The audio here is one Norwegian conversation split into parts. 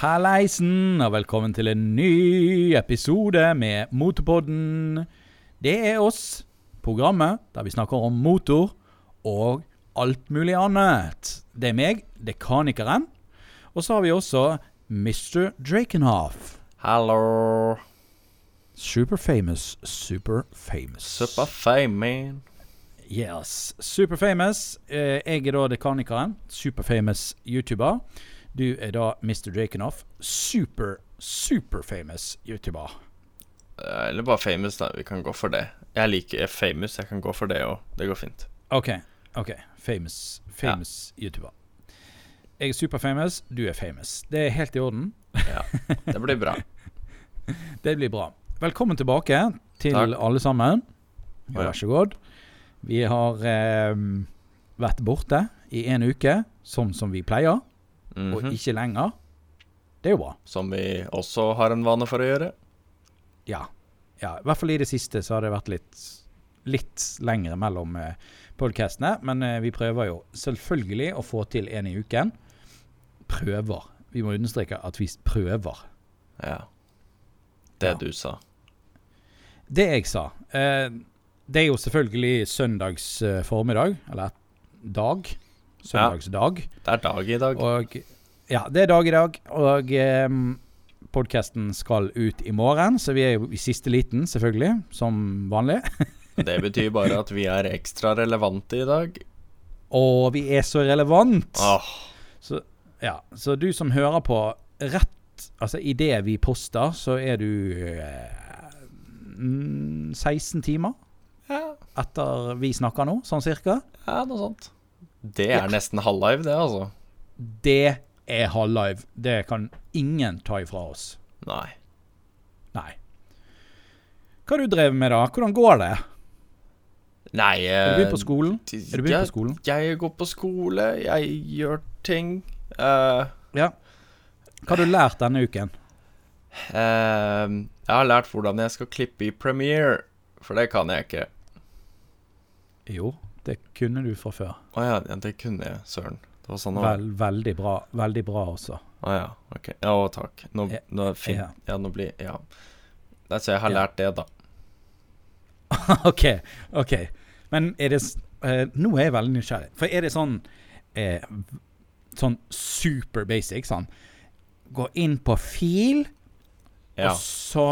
Halleisen, og velkommen til en ny episode med Motorpodden. Det er oss, programmet der vi snakker om motor og alt mulig annet. Det er meg, dekanikeren. Og så har vi også Mr. Drakenhoff. Hallo. Superfamous, superfamous. super famous. Super fame, man. Yes. Superfamous. Eh, jeg er da dekanikeren. Superfamous YouTuber. Du er da Mr. Drakenhoff. Super, super famous YouTuber. Eh, Eller bare famous, da. Vi kan gå for det. Jeg liker famous. Jeg kan gå for det òg. Det går fint. OK. ok Famous, famous YouTuber. Jeg er superfamous, du er famous. Det er helt i orden. Ja, Det blir bra. Det blir bra. Velkommen tilbake til Takk. alle sammen. Ja, Ja. vær så god. Vi har eh, vært borte i en uke, sånn som vi pleier, og Mhm. ikke lenger. Det er jo bra. Som vi også har en vane for å gjøre. Ja. ja. I hvert fall i det siste så har det vært litt, litt lengre mellom eh, podcastene. Men eh, vi prøver jo selvfølgelig å få til en i uken. Prøver. Vi må understreke at vi prøver. Ja. Det Ja. du sa. Det jeg sa eh, Det er jo selvfølgelig søndags eh, formiddag, eller dag. Søndagsdag. Det er dag i dag. Og ja, det er dag i dag. Og um, podkasten skal ut i morgen, så vi er jo i siste liten, selvfølgelig, som vanlig. Det betyr bare at vi er ekstra relevante i dag. Og vi er så relevant! Oh. Så, ja, så du som hører på rett Altså idet vi poster, så er du eh, mm, 16 timer ja, etter vi snakker nå, sånn cirka. ja, noe sånt. Det er Ja. nesten halvlive, det, altså. Det er halvlive. Det kan ingen ta ifra oss. Nei. Nei. Hva har du drevet med, da? Hvordan går det? Nei Er du begynt på skolen? Er du begynt på skolen? Jeg, jeg går på skole, jeg gjør ting. Uh, Ja. Hva har du lært denne uken? Uh, jeg har lært hvordan jeg skal klippe i Premiere, for det kan jeg ikke. Jo, det kunne du fra før. Å ja, ja, det kunne jeg, søren. Det var sånn det. Vel, veldig bra. Veldig bra også. Å ja, ok. Ja, å, takk. Nå, nå fin, ja. nå blir Ja. Så jeg har lært det, da. OK. ok Men er det eh, Nå er jeg veldig nysgjerrig. For er det sånn eh, Sånn super basic, sånn Gå inn på fil, Ja. og så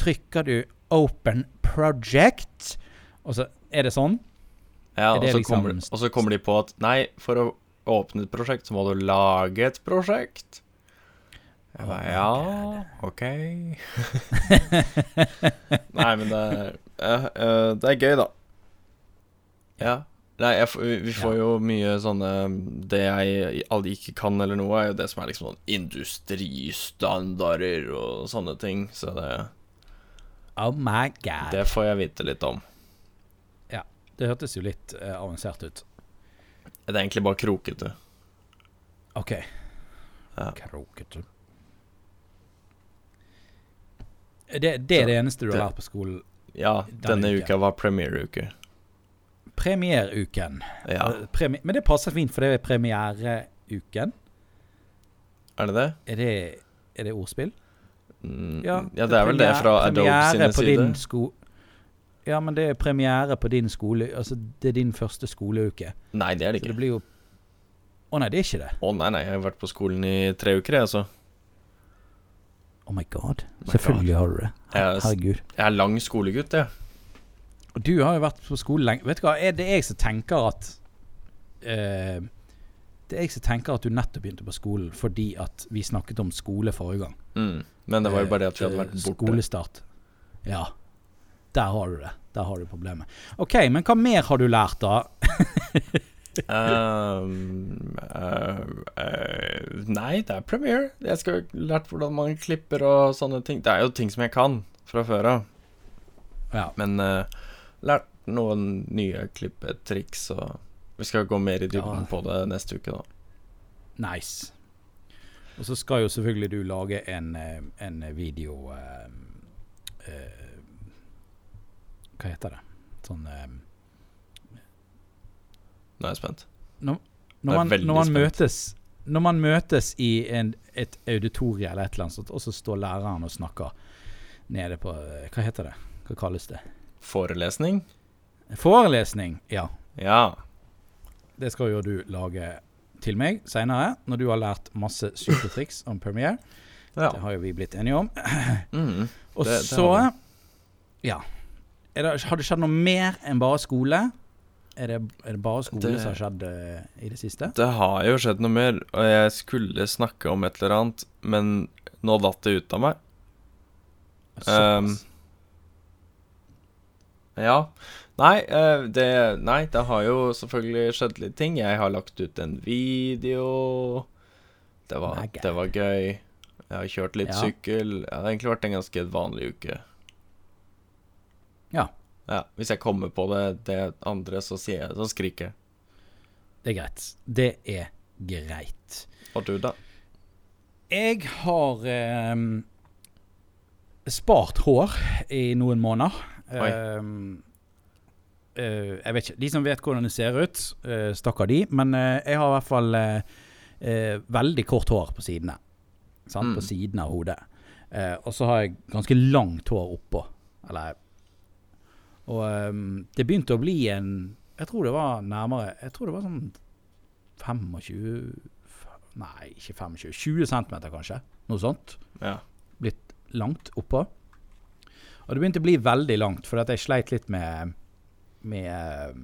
trykker du 'open project', og så er det sånn? Ja er og, så liksom- kommer, og så kommer de på at nei, for å åpne et prosjekt, så må du lage et prosjekt. Jeg bare, ja, OK. nei, men det, eh, det er gøy, da. Ja. Nei, jeg, vi får jo mye sånne Det jeg aldri ikke kan eller noe, er jo det som er liksom sånn industristandarder og sånne ting. Så det, Oh my god. det får jeg vite litt om. Det hørtes jo litt eh, avansert ut. Det er egentlig bare krokete. OK. Ja. Krokete. Det, det er det eneste du har lært på skolen. Ja, Denne denne uka var premiereuke. Premiereuken. Ja, Premier, Premi men det passer fint, for det er premiereuken. er det det? Er det, er det ordspill? Mm, Ja, ja, det er vel det fra Adobe premiere sine på din sko ja, men det er premiere på din skole Altså, det er din første skoleuke. Nei, det er det Så det ikke. blir jo Å nei, det er ikke det. Å nei, nei, jeg har vært på skolen i tre uker, jeg, altså. Oh my god. my Selvfølgelig har du det. Er Herregud. Jeg er lang skolegutt, jeg. Og du har jo vært på skole lenge. Vet du hva, er det jeg som tenker at uh, Det er jeg som tenker at du nettopp begynte på skolen fordi at vi snakket om skole forrige gang. Mm. Men det var jo bare det at vi hadde Eh, vært borte. Skolestart. Ja. Der har du det. Der har du problemet. OK, men hva mer har du lært, da? Um, uh, uh, nei, det er premiere. Jeg skal ha lært hvordan man klipper og sånne ting. Det er jo ting som jeg kan fra før av. Ja. Men uh, lært noen nye klippetriks, og vi skal gå mer i dybden Ja. på det neste uke, da. Nice. Og så skal jo selvfølgelig du lage en, en video uh, eh, Hva heter det? Sånn eh, Nå er jeg spent. Når Jeg er man, når man spent. møtes når man møtes i en, et auditorium eller et eller annet sånt, og så står læreren og snakker nede på eh, Hva heter det? Hva kalles det? Forelesning? Forelesning, ja. Ja. Det skal jo du lage til meg seinere, når du har lært masse supertriks om Premiere. ja. Det har jo vi blitt enige om. Mm. Det- og så det Ja. Er det, har det skjedd noe mer enn bare skole? Er det, er det bare skole Det- som har skjedd eh, i det siste? Det har jo skjedd noe mer, og jeg skulle snakke om et eller annet, men nå datt det ut av meg. Um, Ja. Nei, eh, det, nei, det har jo selvfølgelig skjedd litt ting. Jeg har lagt ut en video. Det var, det var gøy. Jeg har kjørt litt Ja. sykkel. Det har egentlig vært en ganske vanlig uke. Ja. Ja, Hvis jeg kommer på det, det andre, så, jeg, så skriker jeg. Det er greit. Det er greit. Og du, da? Jeg har eh, spart hår i noen måneder. Ehm, eh, jeg vet ikke. De som vet hvordan det ser ut, uh, stakkar de. Men eh, jeg har i hvert fall eh, veldig kort hår på sidene. Sant? Mm. På siden av hodet. Eh, og så har jeg ganske langt hår oppå. Eller Og um, det begynte å bli en Jeg tror det var nærmere Jeg tror det var sånn 25 Nei, ikke 25. 20 cm kanskje. Noe sånt. Ja. Blitt langt oppå. Og det begynte å bli veldig langt, for jeg sleit litt med Med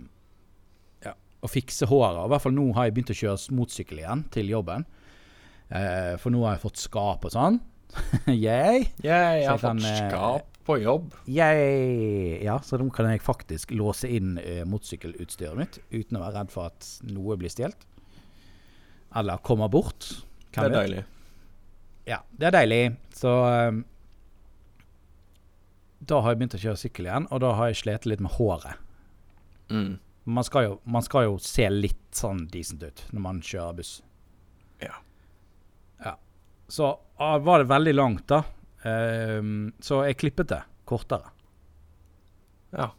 ja, å fikse håret. Og I hvert fall nå har jeg begynt å kjøre motsykkel igjen til jobben. Eh, for nå har jeg fått skap og sånn. Yay! Jeg Så har jeg fått eh, skap på jobb. Jeg, Ja, så da kan jeg faktisk låse inn eh, motorsykkelutstyret mitt uten å være redd for at noe blir stjålet. Eller kommer bort. Det er vet? deilig. Ja, det er deilig. Så um, Da har jeg begynt å kjøre sykkel igjen, og da har jeg slitt litt med håret. Mm. Man skal, jo, man skal jo se litt sånn decent ut når man kjører buss. Ja. Ja. Så ah, var det veldig langt, da. Ehm, så jeg klippet det kortere. Ja.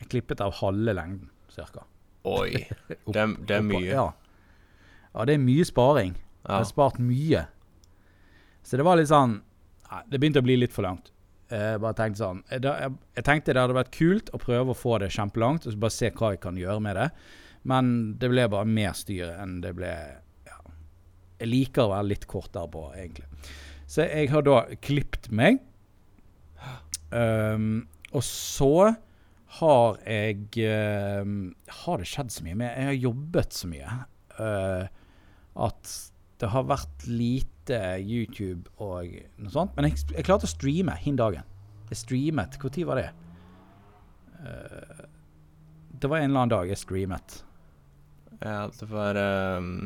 Jeg klippet av halve lengden, cirka. Oi. Opp- Det det er mye. Ja. ja, det er mye sparing. Jeg har spart mye. Så det var litt sånn det begynte å bli litt for langt. Jeg bare tenkte sånn jeg, jeg, jeg tenkte det hadde vært kult å prøve å få det kjempelangt, og så bare se hva jeg kan gjøre med det. Men det ble bare mer styr enn det ble ja. Jeg liker å være litt kortere på, egentlig. Så jeg har da klippet meg. Um, og så har jeg um, Har det skjedd så mye? Men jeg har jobbet så mye. uh, at det har vært lite YouTube og noe sånt. Men jeg, jeg klarte å streame hin dagen. Jeg streamet. Når var det? Uh, det var en eller annen dag jeg streamet. Ja, det var ehm,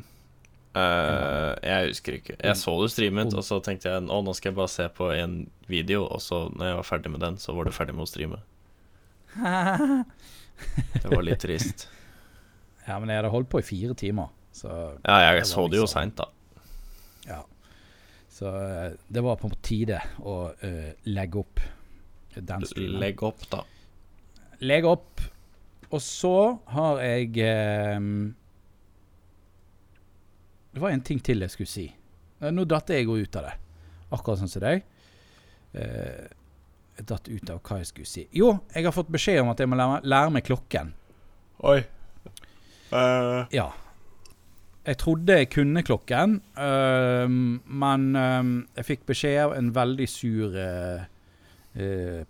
eh, Jeg husker ikke. Jeg så du streamet, og så tenkte jeg å, nå skal jeg bare se på en video, og så når jeg var ferdig med den, så var du ferdig med å streame. Det var litt trist. Ja, men jeg hadde holdt på i fire timer. Så, Ja, jeg jeg så det jo liksom- seint, da. ja. så eh, det var på tide å uh, legge opp den streamen. Legg opp, da. Legge opp. Og så har jeg eh, Det var en ting til jeg skulle si. Eh, Nå datt jeg jo ut av det. Akkurat sånn som deg. Eh, jeg datt ut av hva jeg skulle si. Jo, jeg har fått beskjed om at jeg må lære, lære meg klokken. Oi. Uh. Ja. Jeg trodde jeg kunne klokken, uh, men uh, jeg fikk beskjed av en veldig sur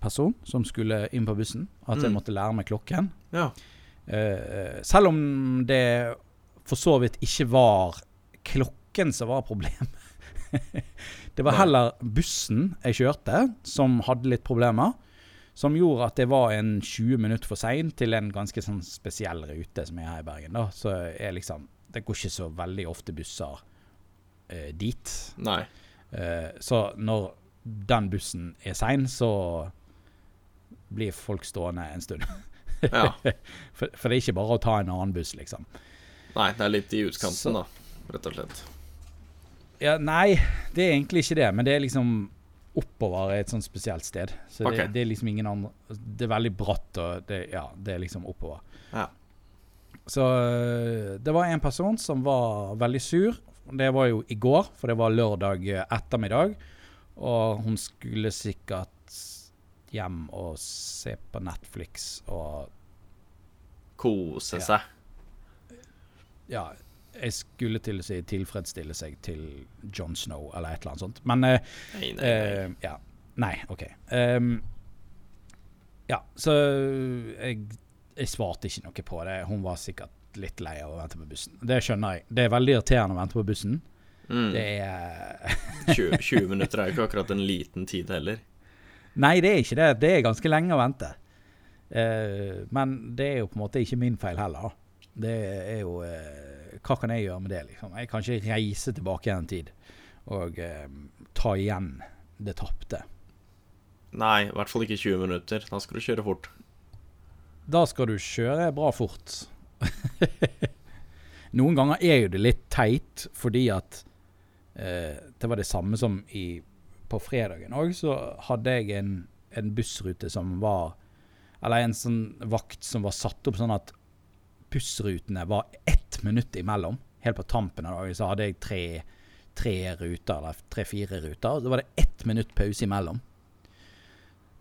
person som skulle inn på bussen, at jeg Mm. måtte lære meg klokken. ja. Selv om det for så vidt ikke var klokken som var problemet. det var heller bussen jeg kjørte som hadde litt problemer. Som gjorde at jeg var en 20 minutter for sein til en ganske sånn spesiell rute som er her i Bergen. da. Så liksom, Det går ikke så veldig ofte busser eh, dit. Nei. Eh, så når den bussen er sein, så blir folk stående en stund. Ja. For, for det er ikke bare å ta en annen buss, liksom. Nei, det er litt i utkanten, Så- da. Rett og slett. Ja, nei, det er egentlig ikke det, men det er liksom oppover et sånt spesielt sted. Så det, det er liksom ingen andre Det er veldig bratt, og det, ja, det er liksom oppover. Ja. Så øh, det var en person som var veldig sur. Det var jo i går, for det var lørdag ettermiddag. Og hun skulle sikkert hjem og se på Netflix og Kose Ja. seg. Ja, jeg skulle til å si tilfredsstille seg til John Snow eller et eller annet sånt. Men øh, Nei, nei, nei. Eh, ja. Nei, OK. Um, ja, så jeg, jeg svarte ikke noe på det. Hun var sikkert litt lei av å vente på bussen. Det skjønner jeg. Det er veldig irriterende å vente på bussen. Mm. Det er 20, 20 minutter er jo ikke akkurat en liten tid heller. Nei, det er ikke det. Det er ganske lenge å vente. Uh, men det er jo på en måte ikke min feil heller. Det er jo eh, Hva kan jeg gjøre med det, liksom? Jeg kan ikke reise tilbake igjen en tid og eh, ta igjen det tapte. Nei, i hvert fall ikke 20 minutter. Da skal du kjøre fort. Da skal du kjøre bra fort. Noen ganger er jo det litt teit, fordi at eh, Det var det samme som i, på fredagen òg, så hadde jeg en, en bussrute som var Eller en sånn vakt som var satt opp sånn at bussrutene var ett minutt imellom. Helt på tampen av dagen så hadde jeg tre, tre ruter, eller tre-fire ruter. og Så var det ett minutt pause imellom.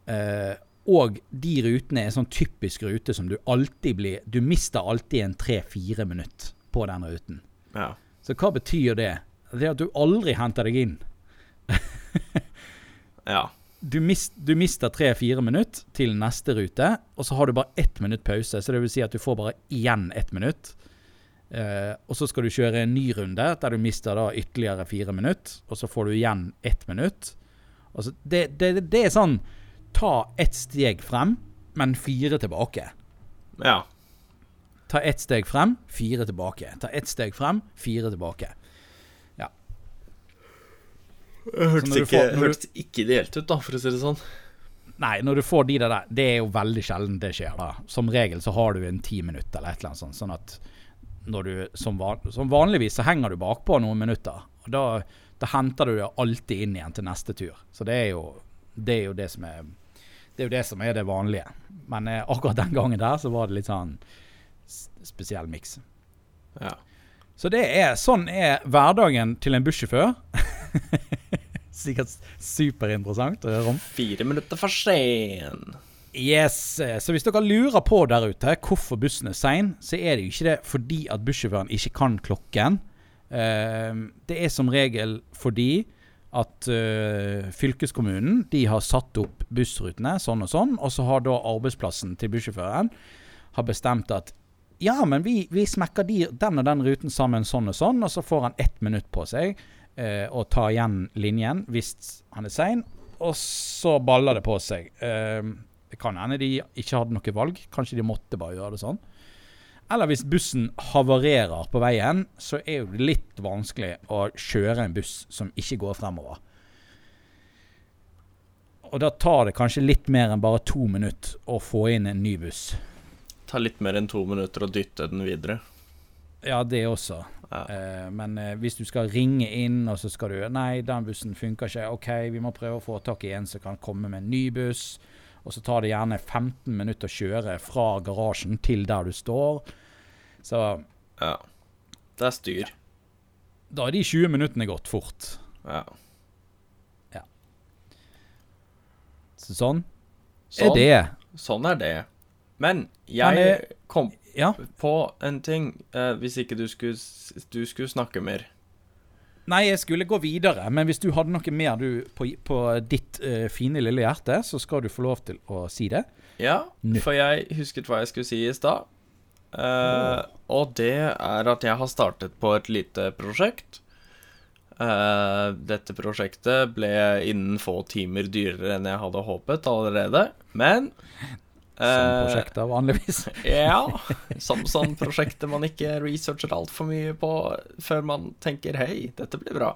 Uh, og de rutene er sånn typisk rute som du alltid blir Du mister alltid en tre-fire minutt på den ruten. Ja. Så hva betyr det? Det er at du aldri henter deg inn. ja. Du, mist, du mister tre-fire minutt til neste rute, og så har du bare ett minutt pause. Så det vil si at du får bare igjen ett minutt. Eh, og så skal du kjøre en ny runde der du mister da ytterligere fire minutter. og så får du igjen ett minutt. Og så det, det, det er sånn Ta ett steg frem, men fire tilbake. Ja. Ta ett steg frem, fire tilbake. Ta ett steg frem, fire tilbake. Det hørtes ikke, hørtes ikke ideelt ut, da, for å si det sånn. Nei, når du får de der, det er jo veldig sjelden det skjer. da. Som regel så har du en ti minutter eller et eller annet sånt. Sånn at når du, som, van, som vanligvis så henger du bakpå noen minutter. Og da, da henter du det alltid inn igjen til neste tur. Så det er jo det, er jo det som er det er jo det som er det vanlige. Men eh, akkurat den gangen der så var det litt sånn spesiell miks. Ja. Så det er, sånn er hverdagen til en bussjåfør. Sikkert superinteressant å høre om. Fire minutter for sen. Yes, eh, Så hvis dere lurer på der ute hvorfor bussen er sein, så er det jo ikke det fordi at bussjåføren ikke kan klokken. Eh, Det er som regel fordi at eh, fylkeskommunen de har satt opp bussrutene sånn og sånn, og så har da arbeidsplassen til bussjåføren har bestemt at ja, men vi, vi smekker de, den og den ruten sammen sånn og sånn, og så får han ett minutt på seg eh, å ta igjen linjen hvis han er sein, og så baller det på seg. Eh, det kan hende de ikke hadde noe valg, kanskje de måtte bare gjøre det sånn. Eller hvis bussen havarerer på veien, så er det litt vanskelig å kjøre en buss som ikke går fremover. Og da tar det kanskje litt mer enn bare to minutter å få inn en ny buss. Ta litt mer enn to minutter å dytte den videre. Ja, det også. Ja. Eh, men eh, hvis du skal ringe inn, og så skal du Nei, den bussen funker ikke. OK, vi må prøve å få tak i en som kan komme med en ny buss. Og så tar det gjerne 15 minutter å kjøre fra garasjen til der du står. Så ja. Det er styr. da er de 20 minuttene gått fort. Ja. Så sånn Sånn, er det. sånn er det. Men Men, jeg Men, kom Ja. på en ting, eh, hvis ikke du skulle, du skulle snakke mer. Nei, jeg skulle gå videre, men hvis du hadde noe mer du, på, på ditt uh, fine lille hjerte, så skal du få lov til å si det. Ja, for jeg husket hva jeg skulle si i stad. Eh, og det er at jeg har startet på et lite prosjekt. Uh, dette prosjektet ble innen få timer dyrere enn jeg hadde håpet allerede. Men Som eh, vanligvis. Ja. Som prosjekter man ikke researcher altfor mye på før man tenker 'hei, dette blir bra'.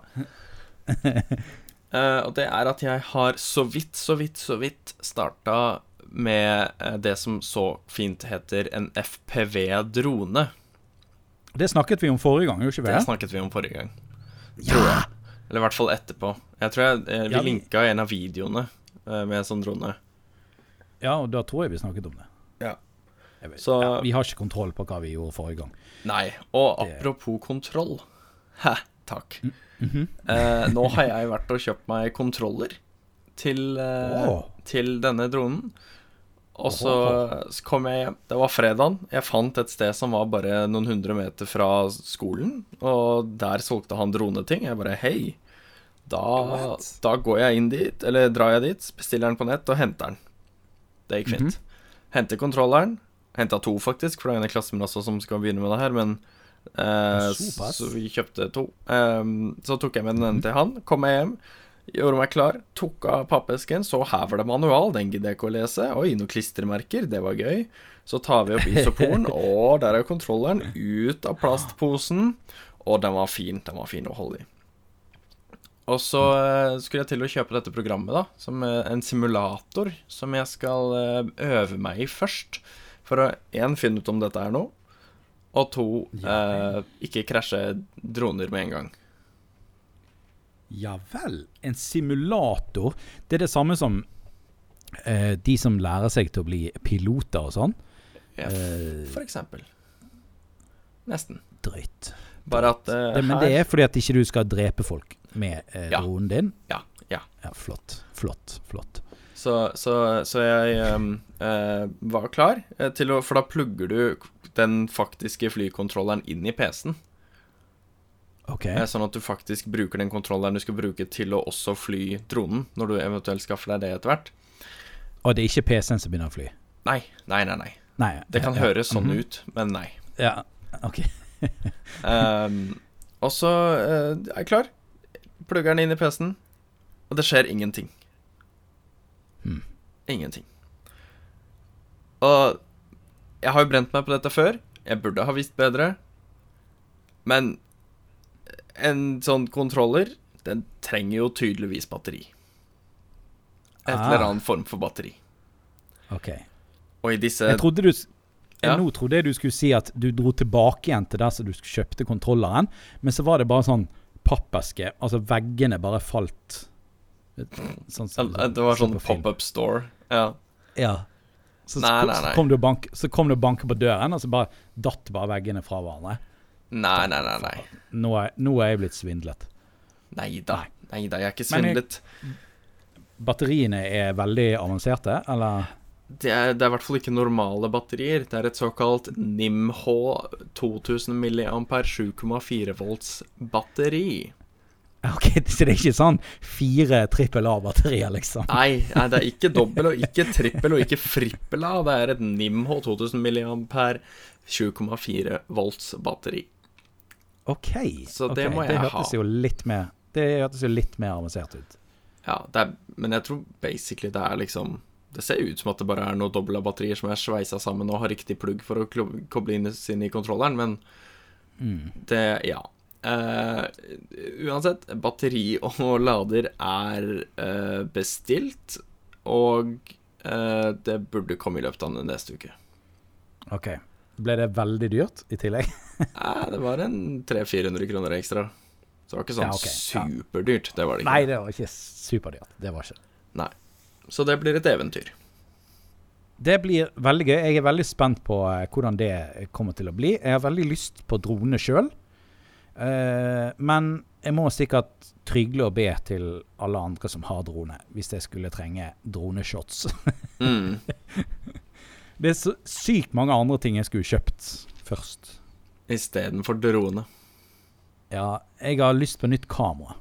Uh, og det er at jeg har så vidt, så vidt, så vidt starta med eh, det som så fint heter en FPV-drone. Det snakket vi om forrige gang, gjorde ikke vi Det snakket vi om forrige gang. Tror jeg. Eller i hvert fall etterpå. Jeg tror jeg, vi Ja, linka en av videoene med en sånn drone. Ja, og da tror jeg vi snakket om det. Ja. vet, Så- ja, vi har ikke kontroll på hva vi gjorde forrige gang. Nei, og Det- apropos kontroll Hæ, takk. Mhm. eh, nå har jeg vært og kjøpt meg kontroller til, eh, oh. til denne dronen. Og så så kom jeg hjem. Det var fredagen. Jeg fant et sted som var bare noen hundre meter fra skolen. Og der solgte han droneting. Jeg bare hei. Da, da går jeg inn dit, eller drar jeg dit, bestiller den på nett og henter den. Det gikk fint. Henter kontrolleren. Henta to, faktisk, for det er en i klassen min også som skal begynne med det her. Men eh, Så vi kjøpte to. Um, så tok jeg med den ene til han. Kom meg hjem, gjorde meg klar, tok av pappesken, så her var det manual. Den gidder jeg ikke å lese. Oi, noen klistremerker, det var gøy. Så tar vi opp isoporen, og der er kontrolleren ut av plastposen. Og den var fin. Den var fin å holde i. Og så eh, skulle jeg til å kjøpe dette programmet, da, som eh, en simulator som jeg skal eh, øve meg i først. For å én finne ut om dette er noe, og to eh, ikke krasje droner med en gang. Ja vel. En simulator. Det er det samme som eh, de som lærer seg til å bli piloter og sånn. Ja, for eksempel. Nesten. Drøyt. Bare at eh, Det, men det er fordi at ikke du skal drepe folk med eh, Ja. dronen din. Ja. ja. Ja, flott. Flott. Flott. Så, så, så jeg ehm, eh, var klar eh, til å For da plugger du den faktiske flykontrolleren inn i PC-en. OK. Eh, Sånn at du faktisk bruker den kontrolleren du skal bruke til å også fly dronen, når du eventuelt skaffer deg det etter hvert. Og det er ikke PC-en som begynner å fly? Nei, nei, nei. nei. Nei. Det kan ja, høres sånn mhm. ut, men nei. Ja, OK. um, og så uh, er jeg klar. Plugger den inn i PC-en, og det skjer ingenting. Hmm. Ingenting. Og jeg har jo brent meg på dette før. Jeg burde ha visst bedre. Men en sånn kontroller, den trenger jo tydeligvis batteri. Et Ah. eller annen form for batteri. ok. Og i disse Jeg trodde du Ja. Nå trodde jeg du skulle si at du dro tilbake igjen til der som du kjøpte kontrolleren, men så var det bare sånn pappeske. Altså veggene bare falt. Sånn sånn, Det var sånn pop-up store. Ja. Ja. Så, Nei, nei, nei. så kom du og bank, så kom du og banket på døren, og så bare datt bare veggene fra hverandre. Nei, nei, nei. nei. Nå er, nå er jeg blitt svindlet. Neida. Nei da, jeg er ikke Men svindlet. Batteriene er veldig avanserte, eller? Det er, det er i hvert fall ikke normale batterier. Det er et såkalt NIMH 2000 mAh 7,4 volts batteri. Ok, Så det er ikke sånn fire trippel A-batterier, liksom? Nei, nei, det er ikke dobbel og ikke trippel og ikke frippel A. Det er et NIMH 2000 mAh 7,4 volts batteri. OK. Så det okay, må jeg det hørtes ha. Jo litt mer, det hørtes jo litt mer avansert ut. Ja, er, men jeg tror basically det er liksom Det ser ut som at det bare er noen dobbel av batterier som er sveisa sammen og har riktig plugg for å koble inn inn i kontrolleren, men Mm. Det Ja. Uh, uansett, batteri og lader er uh, bestilt, og uh, det burde komme i løpet av neste uke. OK. Ble det veldig dyrt i tillegg? Nei, det var en 300-400 kroner ekstra. Så det var ikke sånn Ja, okay. Superdyrt. Det var det ikke. Nei, det var ikke superdyrt. Det var ikke Nei. Så det blir et eventyr. Det blir veldig gøy. Jeg er veldig spent på eh, hvordan det kommer til å bli. Jeg har veldig lyst på drone sjøl. men jeg må sikkert trygle og be til alle andre som har drone, hvis jeg skulle trenge droneshots. Mm. det er så sykt mange andre ting jeg skulle kjøpt først. Istedenfor drone. Ja, jeg har lyst på nytt kamera.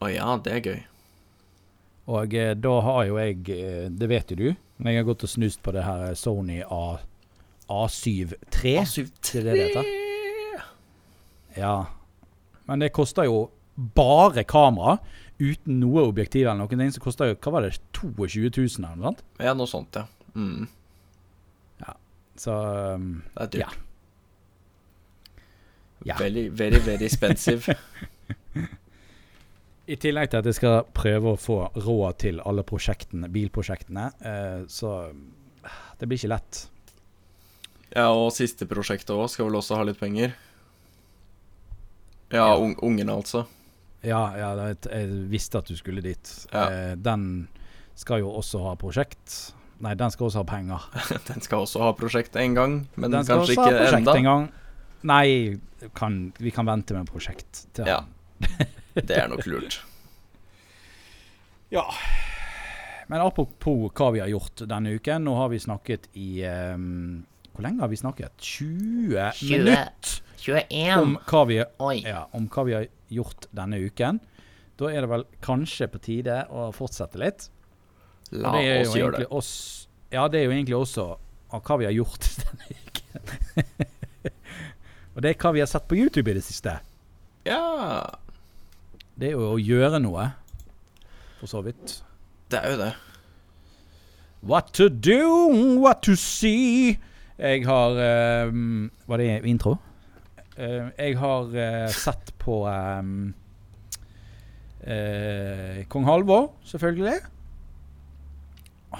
Å ja, det er gøy. Og eh, da har jo jeg, eh, det vet jo du, men jeg har gått og snust på det her Sony A, A7 III. A7 III. det det? Ja. Men det koster jo bare kamera, uten noe objektiv eller noen ting, så koster jo, hva var det, 22 000 eller noe sånt? Ja, noe sånt, ja. Mm. Så um, Det er dyrt. Ja. Ja. Very, very, very expensive. i tillegg til at jeg skal prøve å få råd til alle prosjektene, bilprosjektene, eh, så eh, det blir ikke lett. ja, og siste prosjektet òg skal vel også ha litt penger. Ja, Ja. un ungene, altså. Ja, ja jeg visste at du skulle dit. Ja. Eh, den skal jo også ha prosjekt. Nei, den skal også ha penger. Den skal også ha prosjekt en gang, men Den skal kanskje ikke enda. en gang. Nei, kan, vi kan vente med prosjekt til Ja. han. Det er nok lurt. Ja. Men apropos hva vi har gjort denne uken. Nå har vi snakket i um, Hvor lenge har vi snakket? 20 20. minutter 21. om hva, vi, ja, om hva vi har gjort denne uken. Da er det vel kanskje på tide å fortsette litt. La oss gjøre det. oss Ja, det er jo egentlig også av hva vi har gjort denne uken. Og det er hva vi har sett på YouTube i det siste. Ja, Det er jo å gjøre noe, for så vidt. det er jo det. What to do, what to see. Jeg har um, Var det intro? Uh, jeg har uh, sett på um, uh, Kong Halvor, selvfølgelig.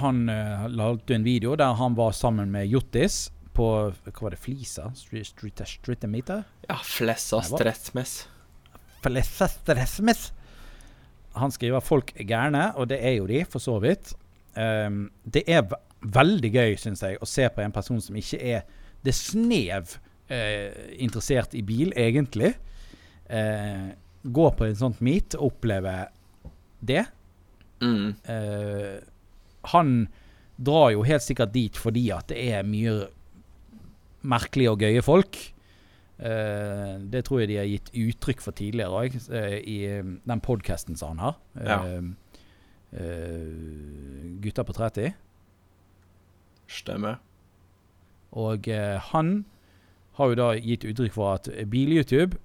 Han uh, la ut en video der han var sammen med Jottis på Hva var det? Flisa? Street, street, street meter? Ja, flessa Nei, hva? stressmess. Han skriver 'folk er gærne', og det er jo de, for så vidt. Um, det er veldig gøy, syns jeg, å se på en person som ikke er det snev eh, interessert i bil, egentlig. Eh, gå på en sånt meet og oppleve det. Mm. Eh, han drar jo helt sikkert dit fordi at det er mye merkelige og gøye folk. Eh, det tror jeg de har gitt uttrykk for tidligere òg, i eh, den podkasten som han har. Ja. Eh, eh, Gutter på 30. Stemmer. Og eh, han har jo da gitt uttrykk for at bil-YouTube,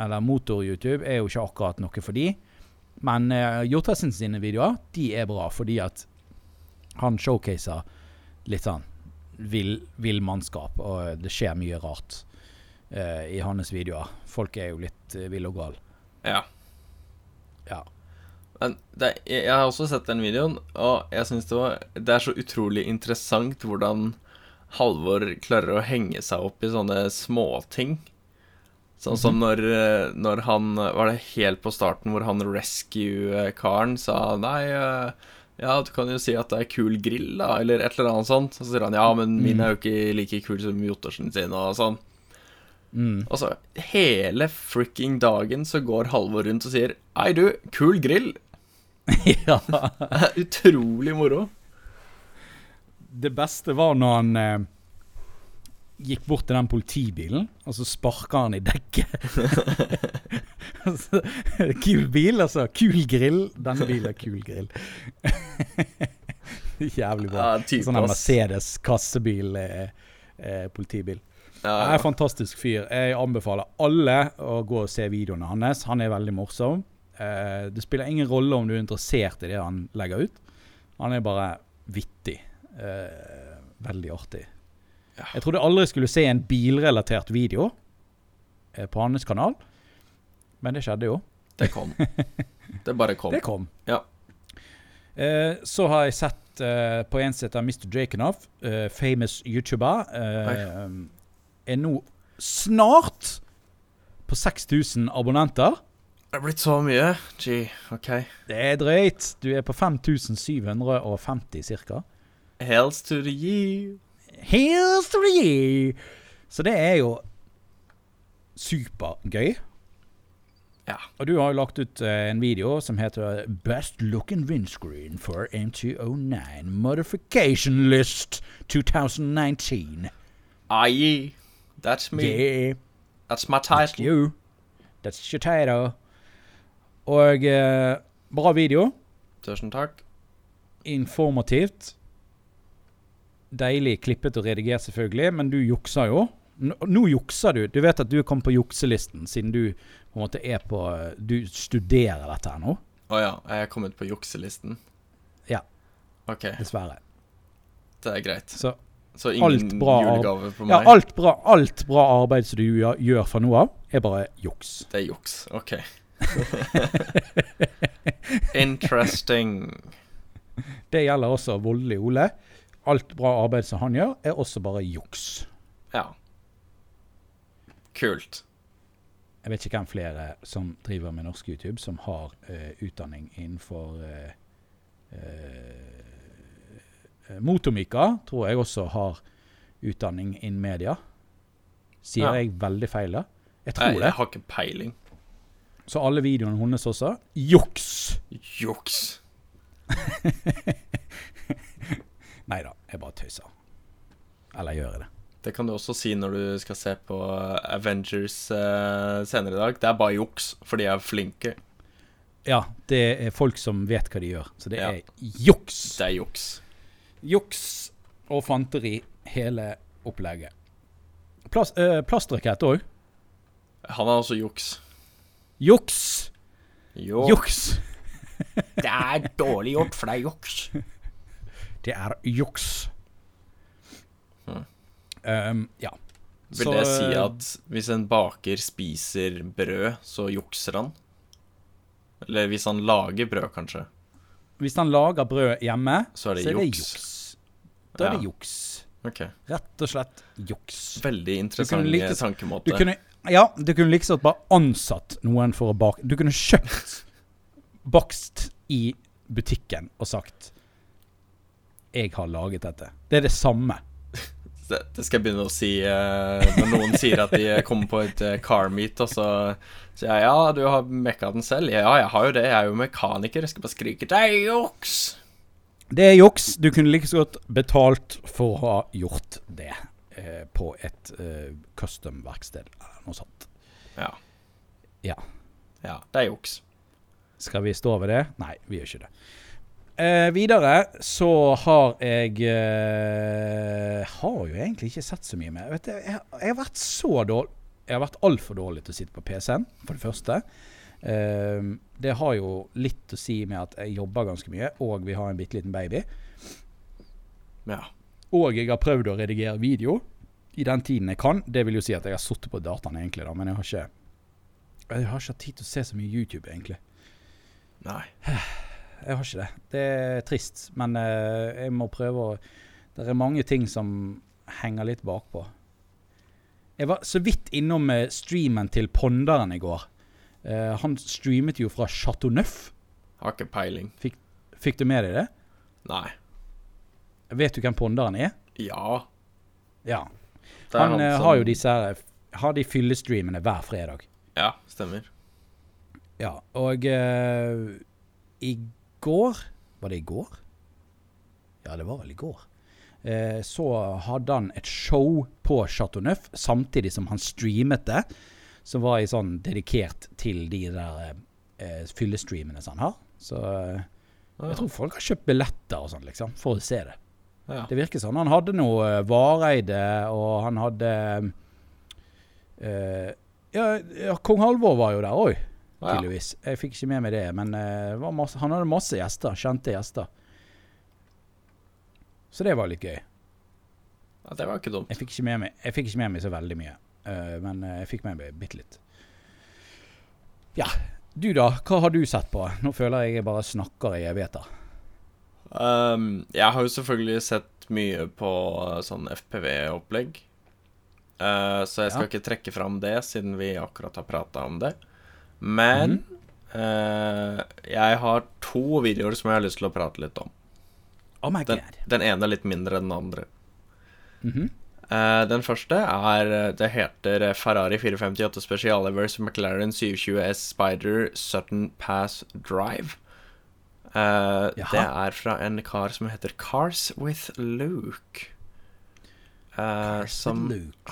eller motor-YouTube, er jo ikke akkurat noe for de. Men uh, Jotasen sine videoer, de er bra fordi at han showcaser litt sånn vill, vill mannskap, og det skjer mye rart eh, i hans videoer. Folk er jo litt eh, ville og gale. Ja. Ja. Men det, jeg, jeg har også sett den videoen, og jeg syns det, var- det er så utrolig interessant hvordan Halvor klarer å henge seg opp i sånne småting. Sånn som når, eh, når han Var det helt på starten hvor han rescue-karen sa nei eh, ja, du kan jo si at det er kul grill, da, eller et eller annet sånt. Så sier han ja, men min er jo ikke like kul som Jottersen sin, og sånn. Mm. Altså, hele fricking dagen så går Halvor rundt og sier Hei, du, kul grill. ja. Utrolig moro. Det beste var når han eh, gikk bort til den politibilen, og så sparka han i dekket. Altså, kul bil, altså. Kul grill. Denne bilen er kul grill. Jævlig bra. Ja, type, sånn. Mercedes kassebil, eh, eh, politibil. Ja, Han er en fantastisk fyr. Jeg anbefaler alle å gå og se videoene hans. Han er veldig morsom. Eh, det spiller ingen rolle om du er interessert i det han legger ut. Han er bare vittig. Eh, veldig artig. Ja. Jeg trodde aldri skulle se en bilrelatert video eh, på hans kanal, men det skjedde jo. det kom. Det bare kom. Det kom. Ja. Så har jeg sett på en som heter Mr. Jakenoff, eh, famous YouTuber. Eh, er nå snart på 6000 abonnenter. Det er blitt så mye. Gee, OK. Det er drøyt. Du er på 5750 ca. Hells to the year. Here's the year. Så det er jo supergøy. Ja. Og du har jo lagt ut eh, en video som heter 'Best looking windscreen for M209 Modification List 2019'. Aye. That's me. Yeah, That's my that's title. you. That's your title. Og eh, bra video. Tusen takk. Informativt. Deilig klippet og redigert, selvfølgelig, men du jukser jo. Nå, nå jukser du. Du vet at du kommet på jukselisten, siden du på en måte er på Du studerer dette her nå. Å ja, jeg er kommet på jukselisten. Ja. OK, Dessverre. det er greit. Så Så Alt ingen bra arbe- julegave på ja, meg? alt bra, alt bra arbeid som du gjør, fra nå av, er bare juks. Det er juks. OK. Interesting. Det gjelder også Voldelig Ole. Alt bra arbeid som han gjør, er også bare juks. Ja. Kult. Jeg vet ikke hvem flere som driver med norsk YouTube, som har uh, utdanning innenfor uh, eh, Motomika tror jeg også har utdanning innen media. Sier Ja. jeg veldig feil da? Jeg Jeg, tror det. jeg har ikke peiling. Så alle videoene hennes også juks! Juks. Nei da, jeg bare tøyser. Eller gjør jeg det? Det kan du også si når du skal se på Avengers uh, senere i dag. Det er bare juks, for de er flinke. Ja, det er folk som vet hva de gjør. Så det Ja. er juks! Det er juks. Juks og fanteri, hele opplegget. Plas, øh, plastrakett òg. Han er også juks. Juks! Jo. Juks! Det er dårlig gjort, for det er juks. Det er juks. Hmm. Um, ja. Vil Så, det si øh, at hvis en baker spiser brød, så jukser han? Eller hvis han lager brød, kanskje? Hvis han lager brød hjemme, Så er det så er det juks. juks. Da er det juks. Okay. Rett og slett juks. Veldig interessant like- Du tankemåte. kunne, ja, du kunne like godt bare ansatt noen for å bake Du kunne kjøpt bakst i butikken og sagt 'Jeg har laget dette'. Det er det samme. Det, det skal jeg begynne å si uh, når noen sier at de kommer på et uh, car meet, og så sier jeg ja, du har mekka den selv. Ja, jeg har jo det, jeg er jo mekaniker. Jeg skal bare skrike 'det er juks'. Det er juks. Du kunne like så godt betalt for å ha gjort det eh, på et eh, custom-verksted eller noe sånt. Ja. Ja. Ja, det er juks. Skal vi stå ved det? Nei, vi gjør ikke det. Eh, videre så har jeg eh, Har jo egentlig ikke sett så mye mer. Vet du, jeg, jeg har vært så dårlig Jeg har vært altfor dårlig til å sitte på PC-en, for det første. Uh, det har jo litt å si med at jeg jobber ganske mye, og vi har en bitte liten baby. Ja. Og jeg har prøvd å redigere video i den tiden jeg kan. Det vil jo si at jeg har sittet på dataen, egentlig, da, men jeg har ikke Jeg har ikke hatt tid til å se så mye YouTube, egentlig. Nei. Jeg har ikke det. Det er trist, men uh, jeg må prøve å Det er mange ting som henger litt bakpå. Jeg var så vidt innom eh, streamen til Ponderen i går. Uh, han streamet jo fra Chateau Neuf. Har ikke peiling. Fikk du med deg det? Nei. Vet du hvem Ponderen er? Ja. Ja. Er Han, eh, som- har jo disse her Har de fyllestreamene hver fredag. Ja, stemmer. Ja, og uh, i går Var det i går? Ja, det var vel i går. Eh, så hadde han et show på Chateau Neuf samtidig som han streamet det. Som var i sånn dedikert til de der eh, fyllestreamene som han har. Så eh, jeg tror folk har kjøpt billetter og sånn, liksom, for å se det. Ja. Det virker sånn. Han hadde noe eh, Vareide, og han hadde eh, ja, ja, kong Halvor var jo der òg, tydeligvis. Jeg fikk ikke med meg det, men eh, masse, han hadde masse gjester. Kjente gjester. Så det var litt gøy. ja, det var ikke dumt. Jeg fikk ikke med meg, ikke med meg så veldig mye, uh, men eh, jeg fikk med meg bitte litt. Ja. Du, da? Hva har du sett på? Nå føler jeg jeg bare snakker i evigheter. Um, jeg har jo selvfølgelig sett mye på uh, sånn FPV-opplegg. Uh, så jeg skal Ja. ikke trekke fram det, siden vi akkurat har prata om det. Men uh, jeg har to videoer som jeg har lyst til å prate litt om. Oh my Den, god. den ene er litt mindre enn den andre. Mm -hmm. uh, den første er eh, Det heter eh, Ferrari 458 Special Evers McLaren 720S Spider Sutton Pass Drive. Uh, det er fra en kar som heter Cars with Luke. Uh, som.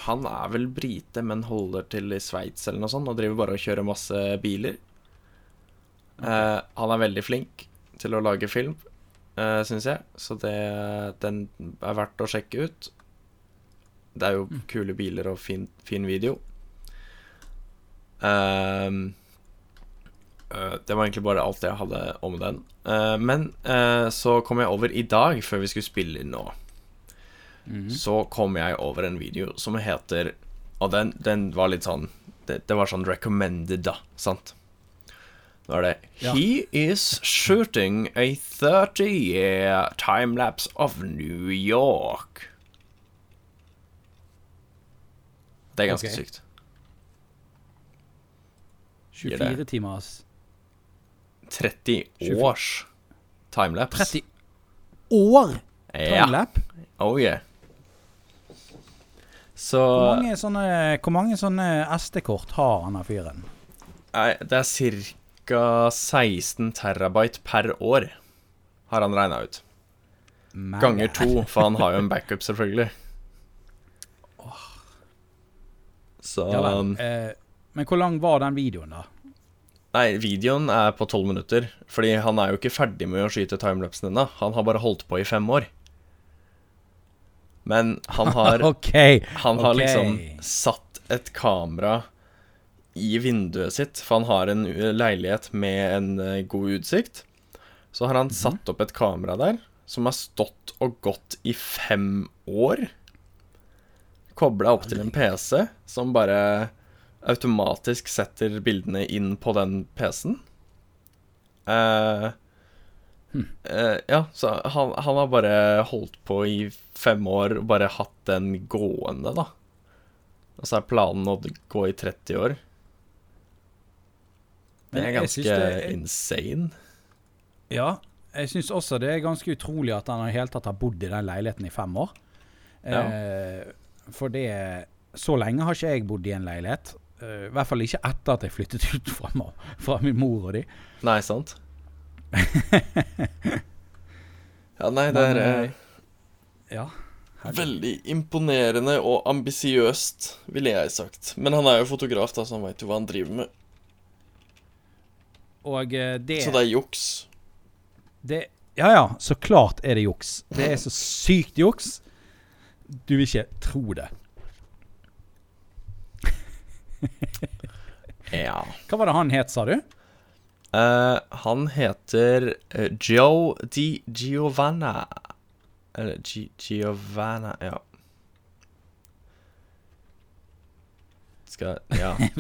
Han er vel brite, men holder til i Sveits eller noe sånt, og driver bare og kjører masse biler. Uh, han er veldig flink til å lage film, uh, syns jeg, så det, den er verdt å sjekke ut. Det er jo kule biler og fin, fin video. Ehm, uh, det var egentlig bare alt jeg hadde om den. Uh, men eh, så kom jeg over i dag, før vi skulle spille inn nå, mm. så kom jeg over en video som heter Og den, den var litt sånn det, det var sånn recommended, da, sant? Da er det Ja. He is shooting a 30 year timelapse of New York. Det er ganske okay. sykt. Gir det. 24 timers 30 års timelapse. 30 år! Ja. Oh yeah. Så Hvor mange sånne, hvor mange sånne SD-kort har han fyren? Nei, det er ca. 16 terabyte per år, har han regna ut. Ganger to, for han har jo en backup, selvfølgelig. Så Ja, men, Eh, men hvor lang var den videoen, da? Nei, videoen er på tolv minutter. Fordi han er jo ikke ferdig med å skyte timelapsen ennå. Han har bare holdt på i fem år. Men han har okay. Han har okay. liksom satt et kamera i vinduet sitt, for han har en uh, leilighet med en uh, god utsikt. Så har han Mhm. satt opp et kamera der, som har stått og gått i fem år. Kobla opp til en PC, som bare automatisk setter bildene inn på den PC-en. Eh, uh, ja, så han, han har bare holdt på i fem år og bare hatt den gående, da. Og så er planen å gå i 30 år. Det er ganske det er- insane. Ja, jeg syns også det er ganske utrolig at han i hele tatt har bodd i den leiligheten i fem år. Eh, for det Så lenge har ikke jeg bodd i en leilighet. Eh, I hvert fall ikke etter at jeg flyttet ut fra, fra min mor og de. Nei, sant? ja, nei, det er eh, eh, Ja. veldig imponerende og ambisiøst, ville jeg sagt. Men han er jo fotograf, da, så han veit jo hva han driver med. Og eh, det, Så det er juks. det Ja ja, så klart er det juks. Det er så sykt juks. Du vil ikke tro det. Ja. Hva var det han het, sa du? Uh, han heter eh, Joe Di Giovanna. Eller G Giovanna, ja. Skal Ja. Jeg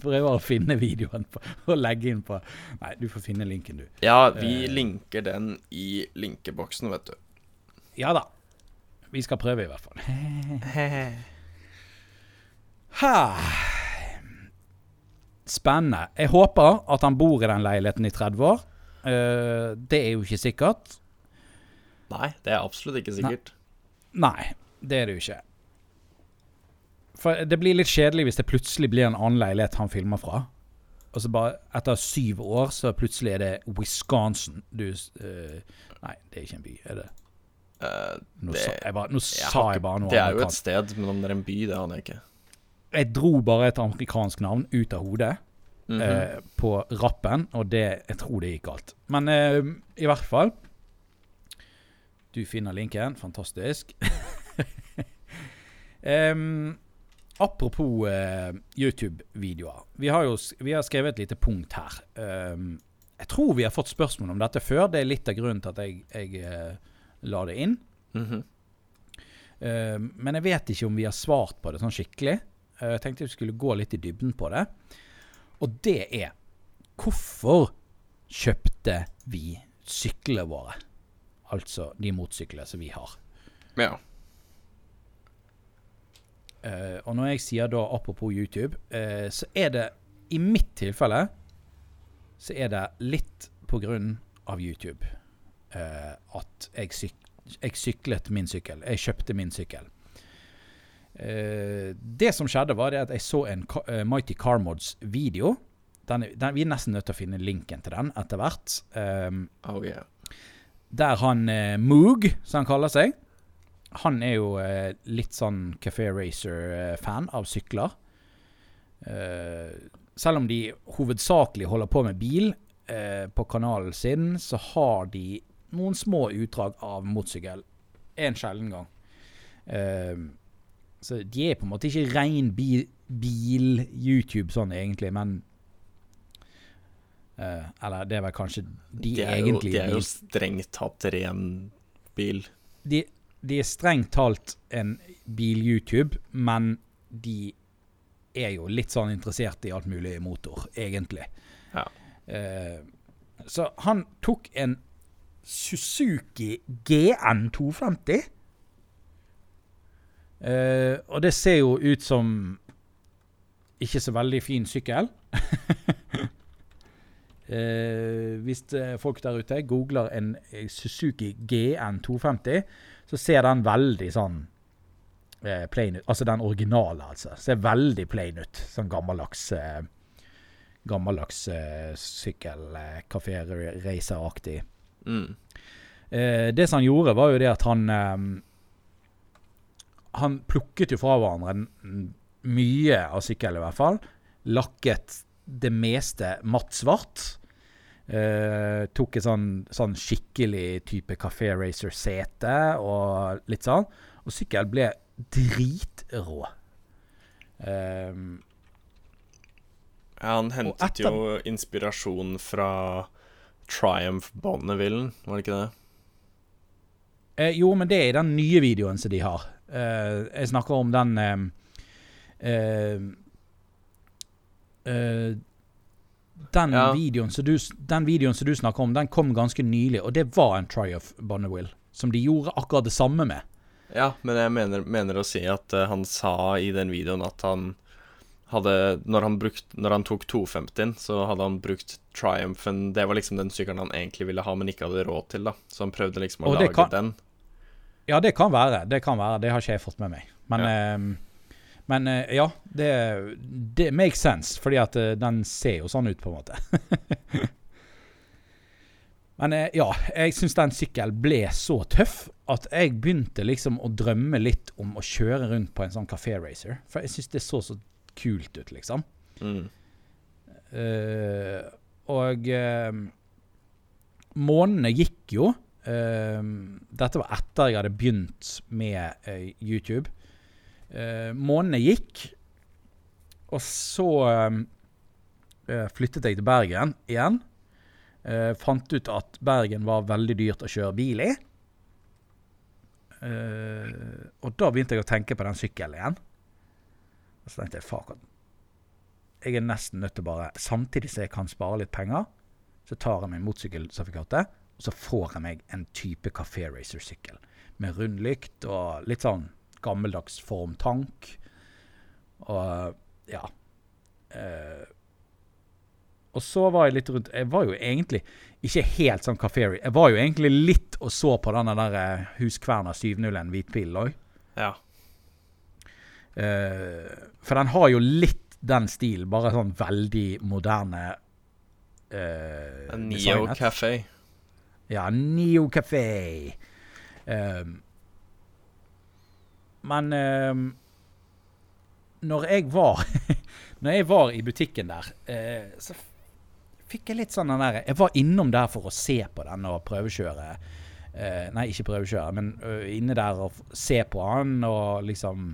prøver- å finne videoen på, og legge inn på Nei, du får finne linken, du. Ja, vi linker den i linkeboksen, vet du. Ja da. Vi skal prøve, i hvert fall. Ha. Spennende. Jeg håper at han bor i den leiligheten i 30 år. Uh, det er jo ikke sikkert. Nei, det er absolutt ikke sikkert. Nei, det er det jo ikke. For det blir litt kjedelig hvis det plutselig blir en annen leilighet han filmer fra. Og så bare etter syv år, så plutselig er det Wisconsin. Du uh, Nei, det er ikke en by, er det? Eh, Nå, Det- sa, jeg bare, nå jeg sa jeg bare noe Det er jo et sted, men om det er en by, det aner jeg ikke. Jeg dro bare et amerikansk navn ut av hodet. Mhm. eh, på rappen, og det, jeg tror det gikk galt. Men i hvert fall Du finner linken. Fantastisk. Em, apropos eh, YouTube-videoer. Vi vi har skrevet et lite punkt her. Um, jeg tror vi har fått spørsmål om dette før. Det er litt av grunnen til at jeg, jeg uh, la det inn. Mm -hmm. uh, men jeg vet ikke om vi har svart på det sånn skikkelig. Uh, Jeg tenkte vi skulle gå litt i dybden på det. Og det er Hvorfor kjøpte vi syklene våre? Altså de motorsyklene som vi har. Ja. Eh, og når jeg sier da apropos YouTube, uh, så er det i mitt tilfelle så er det litt på grunn av YouTube uh, at jeg, syk jeg syklet min sykkel. Jeg kjøpte min sykkel. Det som skjedde, var det at jeg så en Ka- Mighty Car Mods-video. Den, den, vi er nesten nødt til å finne linken til den etter hvert. Um, Oh yeah. der han Moog, som han kaller seg Han er jo eh, litt sånn Café Racer-fan av sykler. Eh, selv om de hovedsakelig holder på med bil eh, på kanalen sin, så har de noen små utdrag av motorsykkel. En sjelden gang. Eh, så de er på en måte ikke rein bil-YouTube sånn egentlig, men eh, Eller det er vel kanskje de, De er, jo, egentlig de er jo strengt tatt ren bil. de, de er strengt talt en bil-YouTube, men de er jo litt sånn interessert i alt mulig motor, egentlig. Ja. Eh, så han tok en Suzuki GN 250. Eh, og det ser jo ut som ikke så veldig fin sykkel. Eh, hvis eh, folk der ute googler en Suzuki GN250, så ser den veldig sånn eh, plain ut. Altså den originale, altså. Ser veldig plain ut. Sånn gammeldags eh, Gammeldags eh, sykkel, eh. Mm. Eh, det som han gjorde, var jo det at han eh, Han plukket jo fra hverandre mye av sykkelen, i hvert fall. Lakket det meste matt svart. Eh, tok et sånn, sånn skikkelig type Café Racer-sete og litt sånn. Og sykkelen ble dritrå. Eh, Ja, han hentet jo inspirasjon fra Triumph Bonnevillen, var det ikke det? Eh, jo, men det er i den nye videoen som de har. Eh, jeg snakker om den eh, eh, eh, den, Ja. videoen du, den videoen som du snakker om, den kom ganske nylig, og det var en Triumph Bonneville. Som de gjorde akkurat det samme med. Ja, men jeg mener, mener å si at uh, han sa i den videoen at han hadde Når han, brukt, når han tok 250-en, så hadde han brukt Triumphen Det var liksom den sykkelen han egentlig ville ha, men ikke hadde råd til, da. Så han prøvde liksom å Og lage kan- den. Ja, det kan være. Det kan være. Det har ikke jeg fått med meg. Men ja, men, eh, ja det, det makes sense, fordi at eh, den ser jo sånn ut, på en måte. men eh, ja, jeg syns den sykkelen ble så tøff at jeg begynte liksom å drømme litt om å kjøre rundt på en sånn Café Racer. For jeg syns det så så kult ut, liksom. Mm. Uh, og uh, månedene gikk jo. Uh, dette var etter jeg hadde begynt med YouTube. Uh, månedene gikk, og så eh, flyttet jeg til Bergen igjen. Eh, fant ut at Bergen var veldig dyrt å kjøre bil i. Eh, og da begynte jeg å tenke på den sykkelen igjen. Og så tenkte jeg at jeg er nesten nødt til bare Samtidig som jeg kan spare litt penger, så tar jeg meg motorsykkelsertifikatet, og så får jeg meg en type Café Racer-sykkel. Med rund lykt og litt sånn gammeldags form tank. Og ja. Uh, og så var jeg litt rundt Jeg var jo egentlig ikke helt sånn Kaferi. Jeg var jo egentlig litt og så på den der eh, Huskverna 701 hvitpilen òg. Ja. Uh, for den har jo litt den stilen, bare sånn veldig moderne uh, Neo Café. Ja, Neo Café. Um, men eh, når jeg var Når jeg var i butikken der, eh, så fikk jeg litt sånn den der Jeg var innom der for å se på den og prøvekjøre. Eh, nei, ikke prøvekjøre, men uh, inne der og se på han og liksom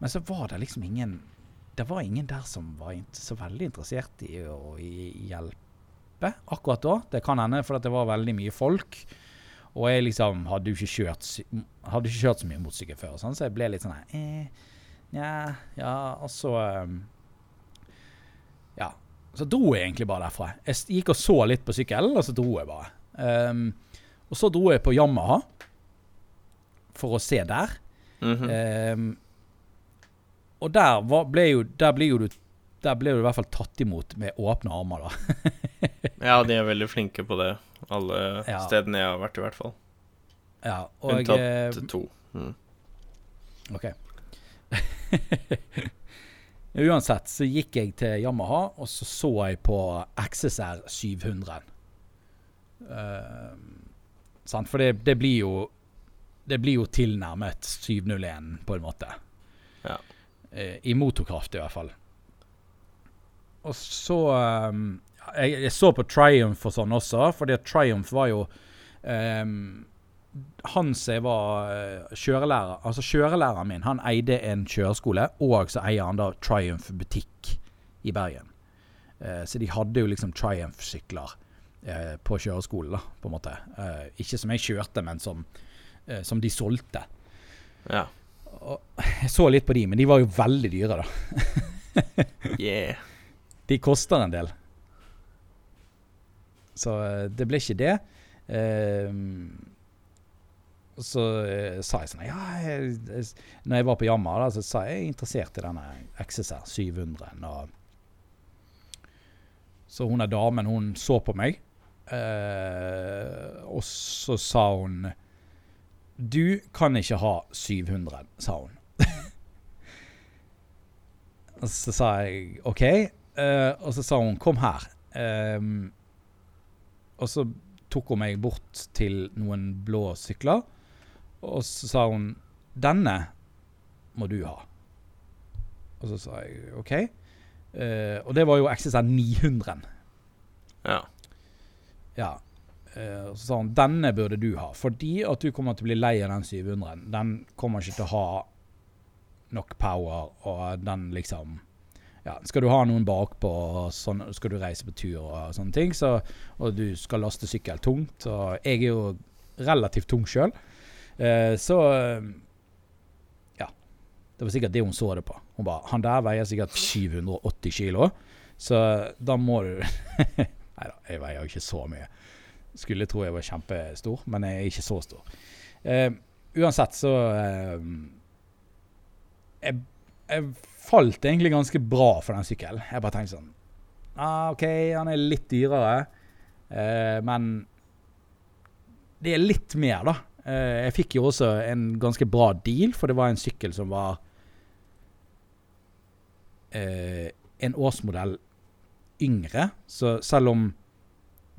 Men så var det liksom ingen Det var ingen der som var så veldig interessert i å hjelpe akkurat da. Det kan hende for det var veldig mye folk. Og jeg liksom hadde jo ikke kjørt, hadde ikke kjørt så mye motorsykkel før, sånn, så jeg ble litt sånn her eh, Nja, ja, og så um, Ja. Så dro jeg egentlig bare derfra. Jeg gikk og så litt på sykkelen, og så dro jeg bare. Um, og så dro jeg på Yamaha for å se der. Mhm. Um, og der var, ble jo Der ble jo du Der ble du i hvert fall tatt imot med åpne armer, da. Ja, de er veldig flinke på det. Alle Ja. stedene jeg har vært, i hvert fall. Ja, og eh, Unntatt to. Mm. OK. Uansett så gikk jeg til Yamaha, og så så jeg på XSR 700. Uh, sant? For det, det blir jo Det blir jo tilnærmet 701, på en måte. Ja. Uh, I motorkraft, i hvert fall. Og så um, jeg, jeg så på Triumph og sånn også, at Triumph var jo um, han som var eh, kjørelærer Altså kjørelæreren min, han eide en kjøreskole, og så eier han da Triumph butikk i Bergen. Uh, så de hadde jo liksom Triumph-sykler uh, på kjøreskolen, da, på en måte. Uh, ikke som jeg kjørte, men som, som de solgte. Ja. Og jeg så litt på de, men de var jo veldig dyre, da. Yeah. De koster en del. Så eh, det ble ikke det. Eh, og så eh, sa jeg sånn Ja, når jeg var på Jammer, da, så sa jeg jeg er interessert i denne XSR 700. Og så hun er damen, hun så på meg. Eh, og så sa hun Du kan ikke ha 700, sa hun. og så sa jeg OK. Eh, og så sa hun 'kom her'. Eh, og så tok hun meg bort til noen blå sykler, og så sa hun 'denne må du ha'. Og så sa jeg OK. Uh, og det var jo XSR 900. Ja. Ja. Uh, så sa hun 'denne burde du ha', fordi at du kommer til å bli lei av den 700. Den kommer ikke til å ha nok power, og den liksom ja, Skal du ha noen bakpå, sånn, skal du reise på tur og sånne ting, så, og du skal laste sykkel tungt Og jeg er jo relativt tung sjøl, eh, så Ja. Det var sikkert det hun så det på. Hun bare 'Han der veier sikkert 780 kilo', så da må du Nei da, jeg veier jo ikke så mye. Skulle tro jeg var kjempestor, men jeg er ikke så stor. Eh, uansett så eh, jeg, jeg falt egentlig ganske bra for den sykkelen. Jeg bare tenkte sånn ah, OK, han er litt dyrere, eh, men det er litt mer, da. Eh, jeg fikk jo også en ganske bra deal, for det var en sykkel som var eh, en årsmodell yngre. Så selv om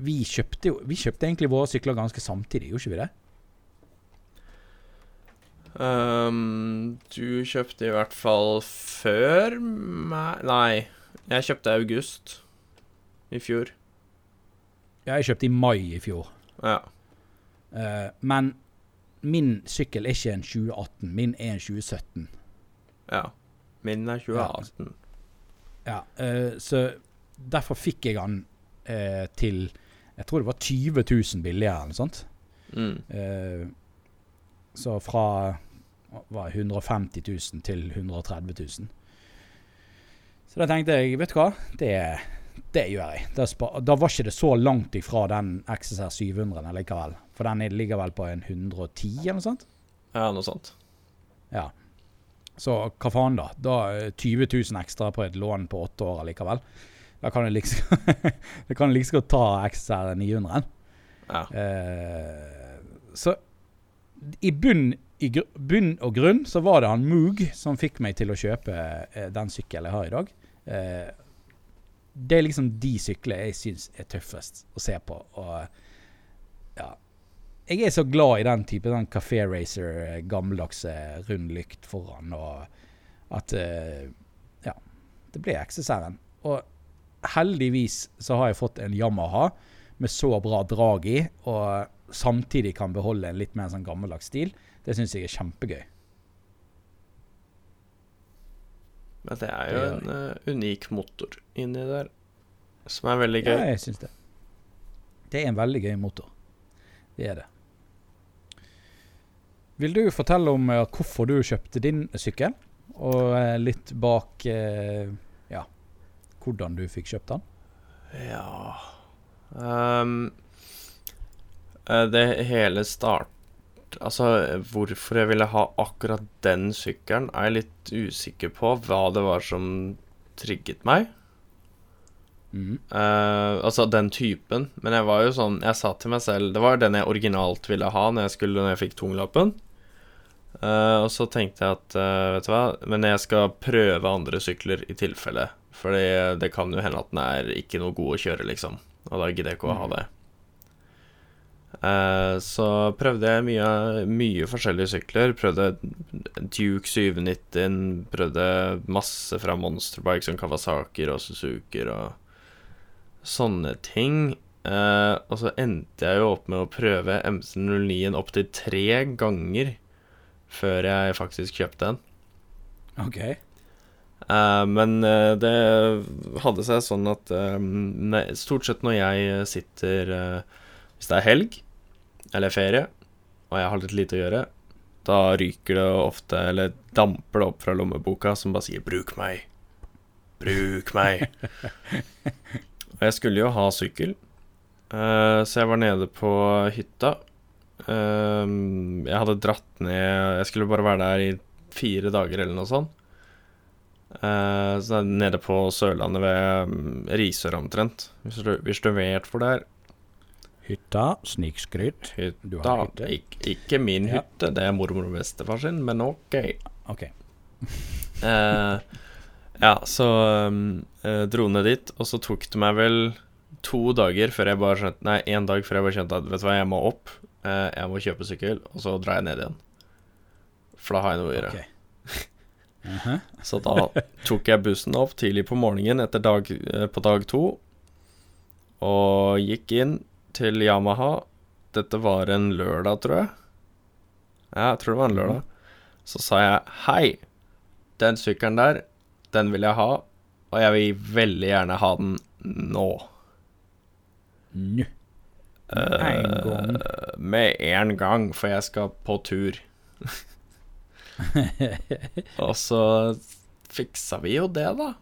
vi kjøpte jo Vi kjøpte egentlig våre sykler ganske samtidig, gjorde ikke vi det? Ehm, du kjøpte i hvert fall før meg Nei, jeg kjøpte i august i fjor. Ja, jeg kjøpte i mai i fjor. Ja. Uh, men min sykkel er ikke en 2018, min er en 2017. ja. Min er 2018. Ja, eh, så derfor fikk jeg den uh, til Jeg tror det var 20 000 billigere eller noe sånt. Mm. Eh, så fra var 150 000 til 130 000. Så da tenkte jeg, vet du hva, det, det gjør jeg. Da, da var ikke det så langt ifra den XSR 700-en likevel. For den er- ligger vel på en 110 eller noe sånt. Ja, noe sånt. Ja. Så hva faen da? Da eh, 20 000 ekstra på et lån på åtte år allikevel. Da kan du liksom kan du så godt ta XR 900. Ja. Eh, så i bunn, i bunn og grunn så var det han Moog som fikk meg til å kjøpe eh, den sykkelen jeg har i dag. Eh, det er liksom de syklene jeg syns er tøffest å se på. Og ja Jeg er så glad i den type den Café Racer, eh, gammeldagse rund lykt foran, og at eh, Ja. Det ble XSR-en. Og heldigvis så har jeg fått en Yamaha med så bra drag i, og samtidig kan beholde en litt mer sånn gammeldags stil. Det syns jeg er kjempegøy. Men det er jo en uh, unik motor inni der, som er veldig gøy. Ja, jeg syns det. Det er en veldig gøy motor. Det er det. Vil du fortelle om uh, hvorfor du kjøpte din sykkel? Og uh, litt bak ja, hvordan du fikk kjøpt den? Ja eh, Det hele start Altså, hvorfor jeg ville ha akkurat den sykkelen, er jeg litt usikker på hva det var som trigget meg. Mm. Uh, altså den typen. Men jeg var jo sånn Jeg sa til meg selv Det var den jeg originalt ville ha når jeg, skulle, når jeg fikk tunglappen. Uh, og så tenkte jeg at uh, Vet du hva, men jeg skal prøve andre sykler i tilfelle. Fordi det kan jo hende at den er ikke noe god å kjøre, liksom. Og da gidder jeg ikke å ha det. Eh, så prøvde jeg mye, mye forskjellige sykler. Prøvde Duke 790, prøvde masse fra Monsterbike som Kawasaki og Suzuki og sånne ting. Uh, og så endte jeg jo opp med å prøve MC09 opptil tre ganger før jeg faktisk kjøpte den. OK. Uh, men det hadde seg sånn at stort sett når jeg sitter eh, Hvis det er helg eller ferie, og jeg har litt lite å gjøre, da ryker det ofte, eller damper det opp fra lommeboka som bare sier 'bruk meg'. Bruk meg. og jeg skulle jo ha sykkel, eh, så jeg var nede på hytta. Eh, jeg hadde dratt ned Jeg skulle bare være der i fire dager eller noe sånt. Eh, så nede på Sørlandet ved um, Risør omtrent, hvis du, hvis du vet hvor det er. Hytta, snikskryt. Hytta. Ik ikke min Ja. hytte, det er mormor og bestefar sin, men OK. okay. Eh, ja, så um, eh, dro ned dit, og så tok det meg vel to dager før jeg bare skjønte Nei, én dag før jeg bare skjønte at vet du hva, jeg må opp. eh, jeg må kjøpe sykkel, og så drar jeg ned igjen. For da har jeg noe å gjøre. Okay. Uh -huh. Så da tok jeg bussen opp tidlig på morgenen etter dag, eh, på dag to, og gikk inn til Yamaha. Dette var en lørdag, tror jeg. Ja, jeg tror det var en lørdag. Så sa jeg hei, den sykkelen der, den vil jeg ha, og jeg vil veldig gjerne ha den nå. Nå. En gang. Uh, Med en gang, for jeg skal på tur. og så fiksa vi jo det, da.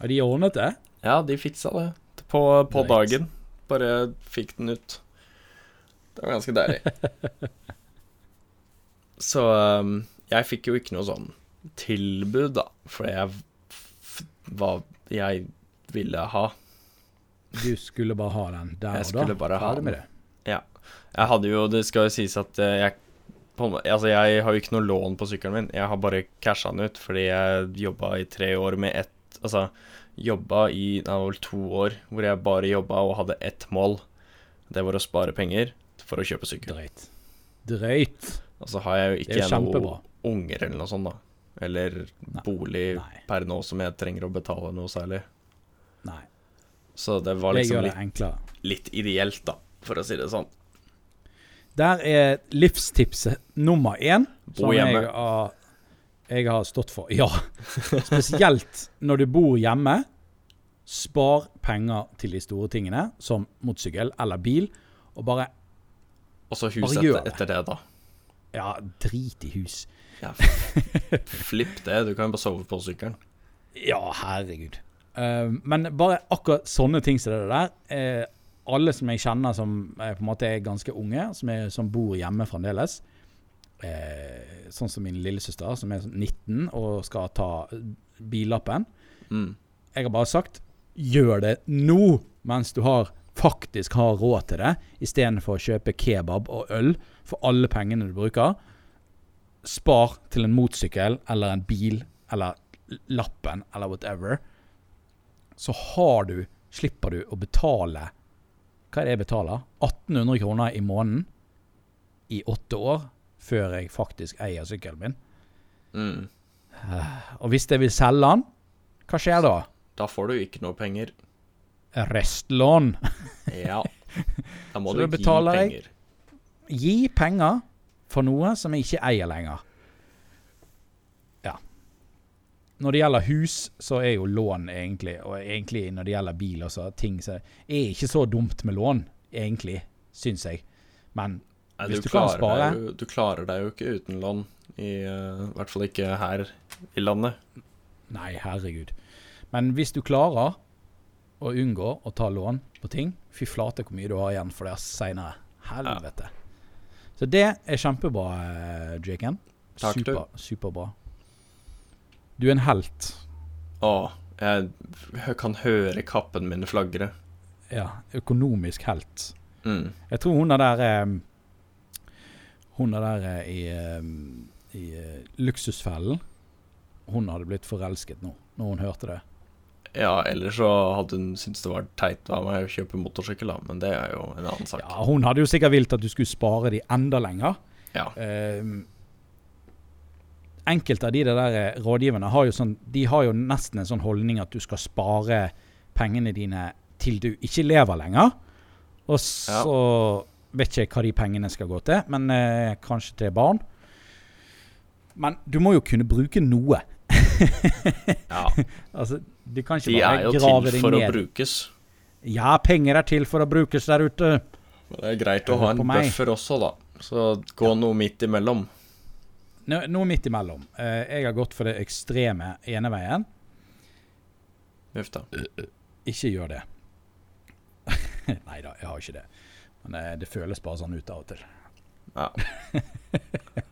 Har de ordnet det? Ja, de fiksa det på, på Greit. dagen. Bare fikk den ut. Det var ganske deilig. Så um, jeg fikk jo ikke noe sånn tilbud, da, for jeg hva jeg ville ha. Du skulle bare ha den der og da? skulle bare ha den. det? Ja. Jeg hadde jo Det skal jo sies at eh, jeg Altså, jeg har jo ikke noe lån på sykkelen min. Jeg har bare casha den ut fordi jeg jobba i tre år med ett Altså, jobba i Det var vel to år hvor jeg bare jobba og hadde ett mål. Det var å spare penger for å kjøpe sykkel. Drøyt. Drøyt. Og så har jeg jo ikke jo kjempebra. noe unger eller noe sånt, da. Eller bolig Nei. per nå som jeg trenger å betale noe særlig. Nei. Så det var liksom det det litt, litt ideelt, da, for å si det sånn. Der er livstipset nummer én. Bo som hjemme. Jeg har, jeg har stått for. Ja. Spesielt når du bor hjemme. Spar penger til de store tingene, som motorsykkel eller bil. Og bare Og så huset etter, det. etter det, da. Ja, drit i hus. Ja, Flipp det. Du kan jo bare sove på sykkelen. Ja, herregud. Eh, men bare akkurat sånne ting som det der eh, Alle som jeg kjenner som eh, på en måte er ganske unge, som, er, som bor hjemme fremdeles eh, Sånn som min lillesøster, som er sånn 19 og skal ta billappen. Mm. Jeg har bare sagt gjør det nå, mens du har faktisk har råd til det, istedenfor å kjøpe kebab og øl for alle pengene du bruker. Spar til en motorsykkel eller en bil eller lappen eller whatever. Så har du slipper du å betale Hva er det jeg betaler? 1800 kroner i måneden i åtte år før jeg faktisk eier sykkelen min. Mm. Og hvis jeg vil selge den, hva skjer da? Da får du ikke noe penger. Restlån. Ja. Da må du gi penger. jeg-. Gi penger for noe som jeg ikke eier lenger. Ja. Når det gjelder hus, så er jo lån egentlig, og egentlig når det gjelder bil også, ting så er ikke så dumt med lån, egentlig, syns jeg. Men Nei, hvis du, du klarer spare- deg jo, du klarer deg jo ikke uten lån. I eh, hvert fall ikke her i landet. Nei, herregud. Men hvis du klarer å unngå å ta lån på ting, fy flate hvor mye du har igjen for det seinere. Helvete. Så det er kjempebra, eh, Jaken. Super, superbra. Du er en helt. Å, jeg kan høre kappen min flagre. Ja, økonomisk helt. Mm. Jeg tror hun er der eh, Hun er der eh, i, eh, i eh, Luksusfellen. Hun hadde blitt forelsket nå, når hun hørte det. Ja, ellers så hadde hun syntes det var teit av meg å kjøpe motorsykkel, da, men det er jo en annen sak. Ja, Hun hadde jo sikkert vilt at du skulle spare de enda lenger. Ja. Eh, enkelte av de der rådgiverne har jo, sånn, de har jo nesten en sånn holdning at du skal spare pengene dine til du ikke lever lenger. Og så vet ikke hva de pengene skal gå til, men eh, kanskje til barn. Men du må jo kunne bruke noe. ja. Altså, du kan ikke De er jo til for å brukes. Ja, penger er til for å brukes der ute. Men det er greit å ha en buffer også, da. Så gå noe midt imellom. No, Noe midt imellom. Uh, jeg har gått for det ekstreme ene veien. Uff da. Ikke gjør det. Nei da, jeg har ikke det. Men det, det føles bare sånn ut av og til. Ja.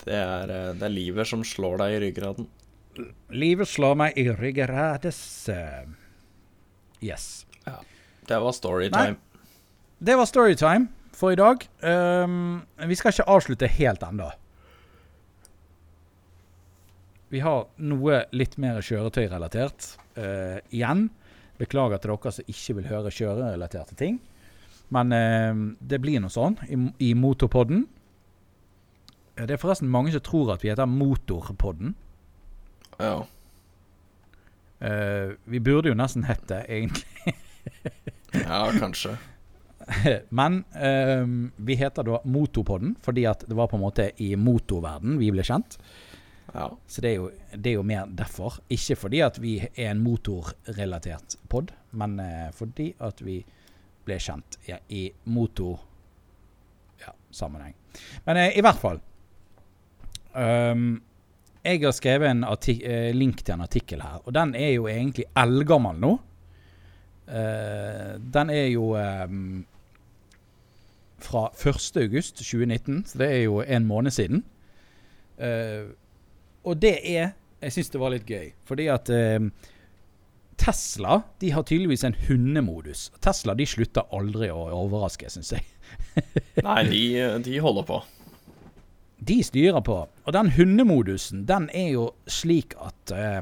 Det er, eh, det er livet som slår deg i ryggraden. Livet slår meg i ryggrades. Yes. Yes. Det var storytime. Det var storytime for i dag. Um, vi skal ikke avslutte helt ennå. Vi har noe litt mer kjøretøyrelatert uh, igjen. Beklager til dere som ikke vil høre kjørerelaterte ting. Men eh, det blir noe sånn i, i Motorpodden. Det er forresten mange som tror at vi heter Motorpodden. Ja. Eh, vi burde jo nesten hett det, egentlig. ja, kanskje. Men eh, vi heter da Motopodden fordi at det var på en måte i motorverden vi ble kjent. Ja. Så det er, jo, det er jo mer derfor. Ikke fordi at vi er en motorrelatert pod, men eh, fordi at vi ble kjent ja, i motor-sammenheng. men eh, i hvert fall um, Jeg har skrevet en eh, link til en artikkel her, og den er jo egentlig eldgammel nå. Uh, den er jo um, fra 1.8.2019, så det er jo en måned siden. Uh, og det er Jeg syns det var litt gøy, fordi at eh, Tesla de har tydeligvis en hundemodus. Tesla de slutter aldri å overraske, syns jeg. Nei, de, de holder på. De styrer på. Og den hundemodusen, den er jo slik at eh,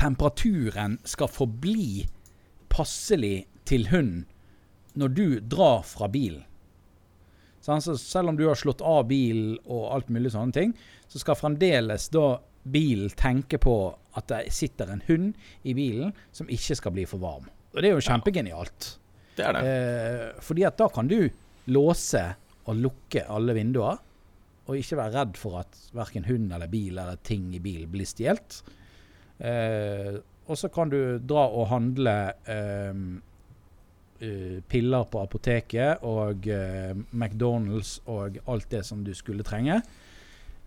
temperaturen skal forbli passelig til hunden når du drar fra bilen. Så selv om du har slått av bilen og alt mulig sånne ting, så skal fremdeles da bilen tenker på at det sitter en hund i bilen som ikke skal bli for varm. Og det er jo kjempegenialt. Det er det. Eh, fordi at da kan du låse og lukke alle vinduer, og ikke være redd for at verken hund eller bil eller ting i bilen blir stjålet. Eh, og så kan du dra og handle eh, eh, piller på apoteket og eh, McDonald's og alt det som du skulle trenge.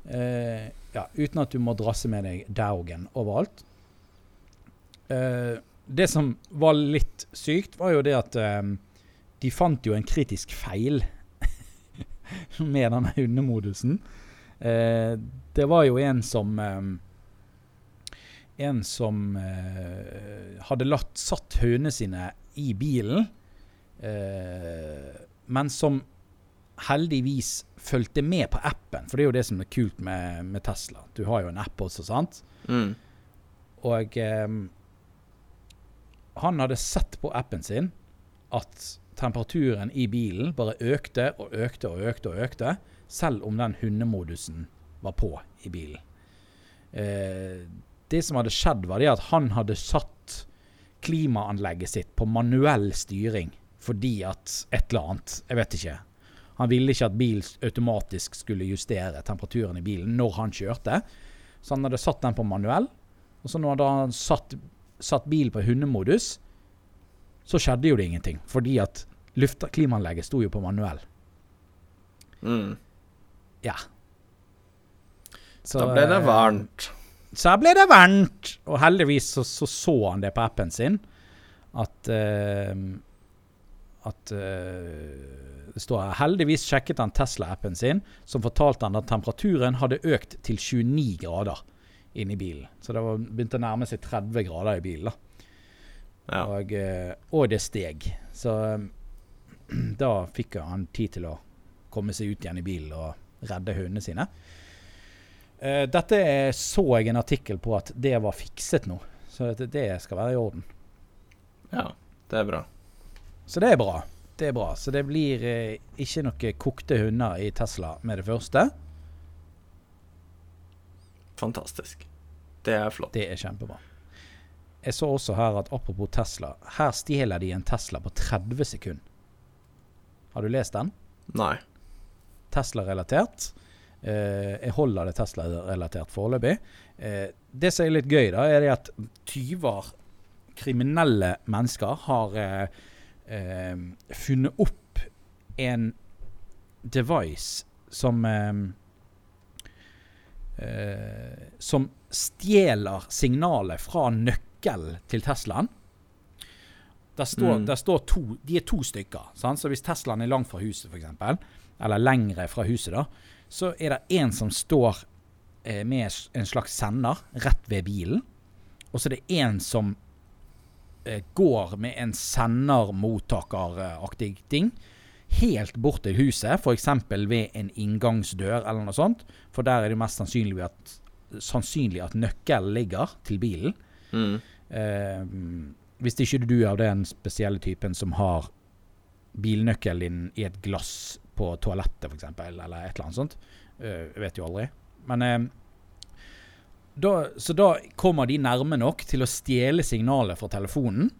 Eh, ja, uten at du må drasse med deg Daugen overalt. Eh, det som var litt sykt, var jo det at eh, de fant jo en kritisk feil med denne hundemodusen. Eh, det var jo en som eh, En som eh, hadde latt, satt hundene sine i bilen, men som heldigvis fulgte med på appen. For det er jo det som er kult med, med Tesla. Du har jo en app også, sant? Mm. Og eh, han hadde sett på appen sin at temperaturen i bilen bare økte og økte og økte og økte, selv om den hundemodusen var på i bilen. Eh, det som hadde skjedd, var det at han hadde satt klimaanlegget sitt på manuell styring fordi at et eller annet Jeg vet ikke. Han ville ikke at bilen automatisk skulle justere temperaturen i bilen når han kjørte. Så han hadde satt den på manuell. Og så når han satt, satt bilen på hundemodus, så skjedde jo det ingenting. Fordi at klimaanlegget sto jo på manuell. Mm. Ja. Så, Da ble det eh, varmt. Så ble det varmt. Og heldigvis så så, så han det på appen sin. At eh, At uh, det står her Heldigvis sjekket han Tesla-appen sin, som fortalte han at temperaturen hadde økt til 29 grader inni bilen. Så det var, begynte å nærme seg 30 grader i bilen. Ja. Og, eh, og det steg. Så da fikk han tid til å komme seg ut igjen i bilen og redde hundene sine. Eh, Dette så jeg en artikkel på at det var fikset nå. Så det, det skal være i orden. ja, det er bra. Så det er bra. Det er bra. Så det blir eh, ikke noe kokte hunder i Tesla med det første. Fantastisk. Det er flott. Det er kjempebra. Jeg så også her at apropos Tesla, her stjeler de en Tesla på 30 sekunder. Har du lest den? Nei. Tesla-relatert. Eh, jeg holder det Tesla-relatert foreløpig. Eh, det som er litt gøy, da, er det at tyver, kriminelle mennesker, har eh, eh, funnet opp en device som eh, eh, Som stjeler signalet fra nøkkelen til Teslaen. Der står, Mm. der står to, de er to stykker. Sant? Så hvis Teslaen er langt fra huset, f.eks., eller lengre fra huset, da, så er det en som står eh, med en slags sender rett ved bilen. Og så er det en som går med en sendermottakeraktig ting helt bort til huset, f.eks. ved en inngangsdør eller noe sånt. For der er det mest sannsynlig at, sannsynlig at nøkkelen ligger til bilen. Mm. Eh, hvis ikke du er av den spesielle typen som har bilnøkkelen din i et glass på toalettet, f.eks., eller et eller annet sånt. Eh, vet jo aldri. Men eh, da, Så da kommer de nærme nok til å stjele signalet fra telefonen.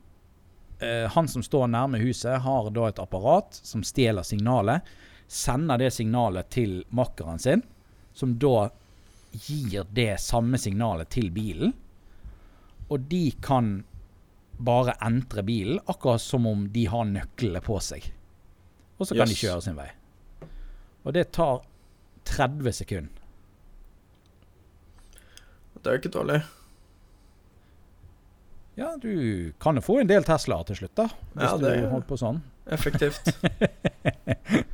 Eh, han som står nærme huset, har da et apparat som stjeler signalet. Sender det signalet til makkeren sin, som da gir det samme signalet til bilen. Og de kan bare entre bilen, akkurat som om de har nøklene på seg. Og så kan de kjøre sin vei. Og det tar 30 sekunder. Det er jo ikke dårlig. Ja, du kan jo få en del Teslaer til slutt, da. Hvis Ja, det- du holder på sånn. Effektivt.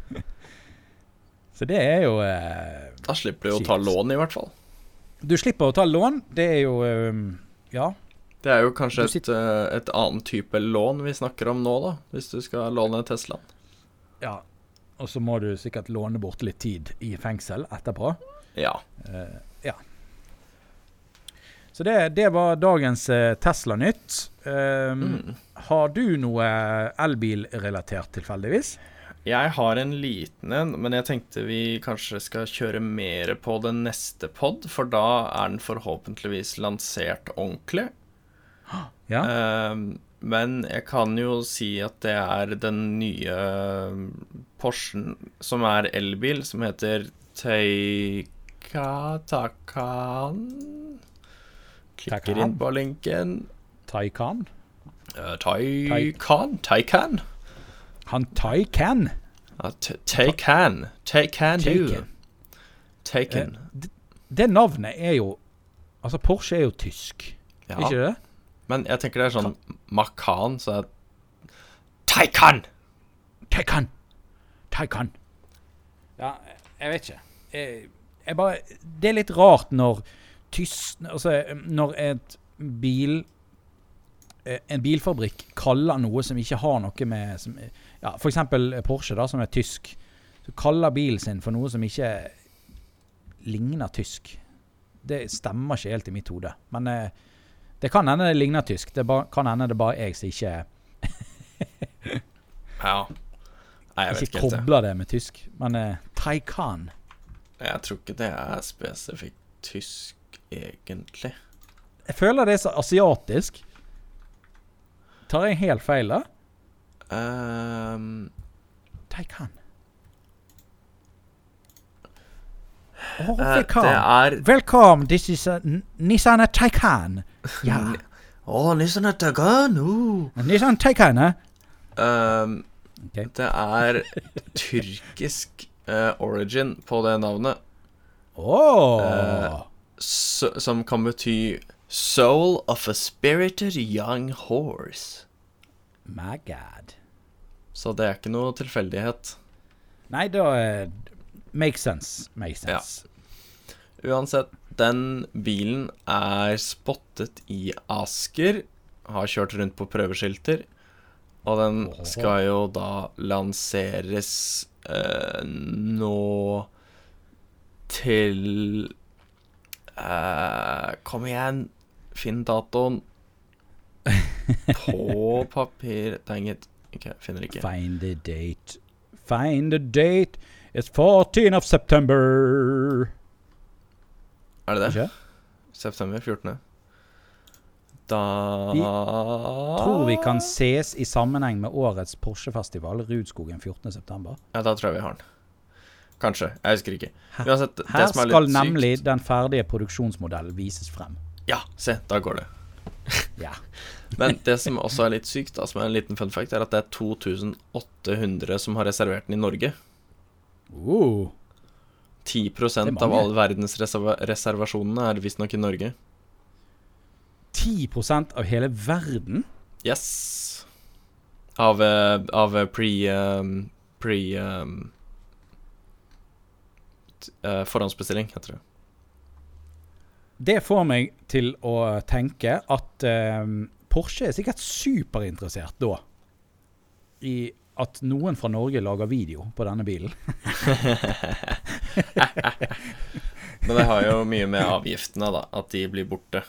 Så det er jo eh, Da slipper du å ta lån, i hvert fall. Du slipper å ta lån. Det er jo eh, Ja. Det er jo kanskje et, eh, et annet type lån vi snakker om nå, da. Hvis du skal låne Teslaen. ja. Og så må du sikkert låne bort litt tid i fengsel etterpå. Ja. Eh, ja. Så det, det var dagens eh, Tesla-nytt. Um, Mm. Har du noe elbilrelatert tilfeldigvis? Jeg har en liten en, men jeg tenkte vi kanskje skal kjøre mer på den neste pod, for da er den forhåpentligvis lansert ordentlig. Ja. Um, men jeg kan jo si at det er den nye Porschen som er elbil, som heter Teika Klikker inn på linken. Taycan? Uh, Taycan? Taycan? Han Taycan? T- Taycan. Taycan du. Taycan. Taken. Eh, Det navnet er jo Altså, Porsche er jo tysk, Ja. ikke det? Men jeg tenker det er sånn Makan, så er Taycan! Taycan! Taycan. Ja, jeg vet ikke. Jeg, jeg bare Det er litt rart når tysk Altså, når et bil eh, En bilfabrikk kaller noe som ikke har noe med som, Ja, eksempel Porsche, da, som er tysk. Så kaller bilen sin for noe som ikke ligner tysk. Det stemmer ikke helt i mitt hode. Men eh, det kan hende det ligner tysk. Det ba, kan hende det bare er jeg som ikke Ja. Nei, jeg vet ikke ikke kobler det med tysk. Men uh, Taycan Jeg tror ikke det er spesifikt tysk, egentlig. Jeg føler det er så asiatisk. Tar jeg helt feil, da? Um, Taycan. Oh, eh, det velkommen. er Velkommen, this is uh, Nissan Taycan. Ja, Å, Nissan Taycan. Uh. Nissan Taycan, eh? Um, okay. Det er tyrkisk uh, origin på det navnet, Åh. Som kan bety Soul of a spirited young horse. My god. Så det er ikke noe tilfeldighet. Nei, da eh, Makes sense. Makes Ja. Uansett, den bilen er spottet i Asker. Har kjørt rundt på prøveskilter. Og den skal jo da lanseres eh, nå til eh, Kom igjen, finn datoen. På papir Dang it. Ok, finner ikke. Find the date. Find the date. It's 14 of September. Er det det? Ikke? September 14. Da Vi Tror vi kan ses i sammenheng med årets Porsche-festival, Rudskogen 14.9. Ja, da tror jeg vi har den. Kanskje. Jeg husker ikke. Uansett, det Her som er skal nemlig sykt den ferdige produksjonsmodellen vises frem. Ja, se, da går det. Ja. Men det som også er litt sykt, som er en liten fun fact, er at det er 2800 som har reservert den i Norge. Uh, 10 Det er av alle verdens reserva reservasjonene er visstnok i Norge. 10% av hele verden? Yes. Av, eh, av pre um, Pre um, eh, Forhåndsbestilling, heter det. det får meg til å tenke at uh, Porsche er sikkert superinteressert da i at noen fra Norge lager video på denne bilen. Men det har jo mye med avgiftene, da. At de blir borte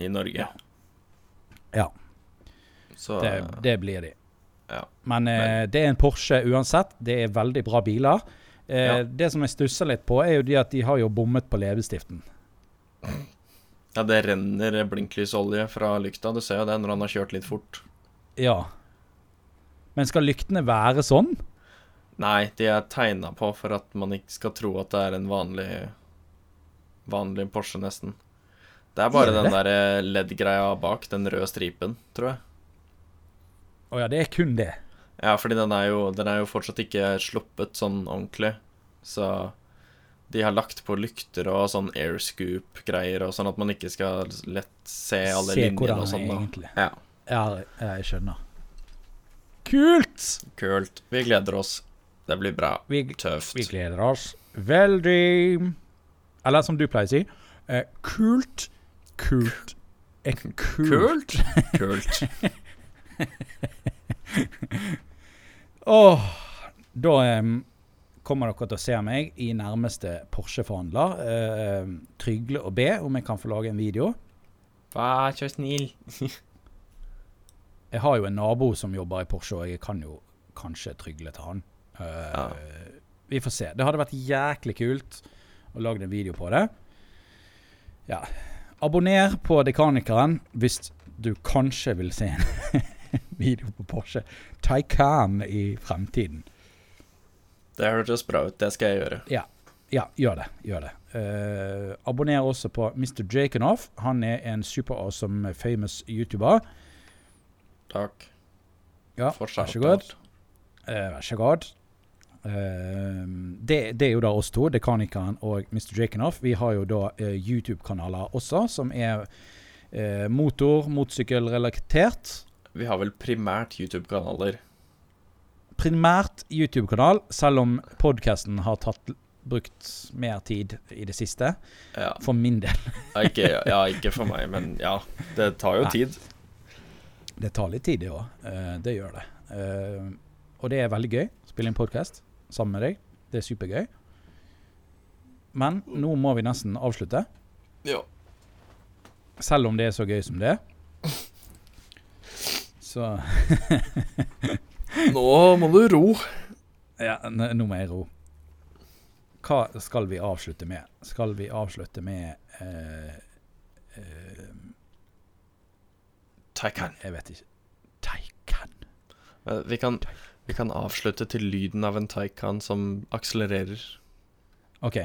i Norge. Ja, Så det, det blir de. ja. Men, eh, Men- det er en Porsche uansett. Det er veldig bra biler. Eh, Ja. Det som jeg stusser litt på, er jo det at de har jo bommet på levestiften. ja, det renner blinklys-olje fra lykta. Du ser jo det når han har kjørt litt fort. Ja. Men skal lyktene være sånn? Nei, de er tegna på for at man ikke skal tro at det er en vanlig Vanlig Porsche, nesten. Det er bare Er det den der eh, LED-greia bak, den røde stripen, tror jeg. Å ja, det er kun det. Ja, fordi den er jo, den er jo fortsatt ikke sluppet sånn ordentlig. Så de har lagt på lykter og sånn airscoop-greier, og sånn at man ikke skal lett se alle Se linjene og sånn. egentlig. Ja, Ja, jeg skjønner. Kult! kult. Vi gleder oss. Det blir bra. Vi, Tøft. vi gleder oss veldig. Eller som du pleier å si, eh, kult, kult, eh, kult. Kult. Kult. Åh, da um, kommer dere til å se meg i nærmeste Porsche-forhandler. uh, trygle og be om jeg kan få lage en video. Vær så snill. Jeg har jo en nabo som jobber i Porsche, og jeg kan jo kanskje trygle til han. Uh, Ja. Vi får se. Det hadde vært jæklig kult å lage en video på det. Ja. Abonner på Dekanikeren hvis du kanskje vil se en video på Porsche Taycan i fremtiden. Det hørtes bra ut. Det skal jeg gjøre. Ja, gjør det. Gjør det. Uh, abonner også på Mr. Jakenoff. Han er en super awesome famous YouTuber. Takk. Ja, Fortsatt. vær så god. Uh, vær så god. Uh, det, det er jo da oss to, Dekanikeren og Mr. Jakenoff. Vi har jo da uh, YouTube-kanaler også, som er uh, motor, motorsykkelrelatert. Vi har vel primært YouTube-kanaler. Primært YouTube-kanal, selv om podkasten har tatt, brukt mer tid i det siste. Ja. For min del. Ikke, ja, ikke for meg, men ja. Det tar jo Nei. tid. Det tar litt tid, det òg. det gjør det. Eh, og det er veldig gøy spille inn podkast sammen med deg. Det er supergøy. Men nå må vi nesten avslutte. Ja. Selv om det er så gøy som det er. Så Nå må du ro. Ja, nå må jeg ro. Hva skal vi avslutte med? Skal vi avslutte med eh, eh, Taycan. Jeg vet ikke. Taycan. Eh, Vi kan, vi kan avslutte til lyden av en Taycan som akselererer. OK.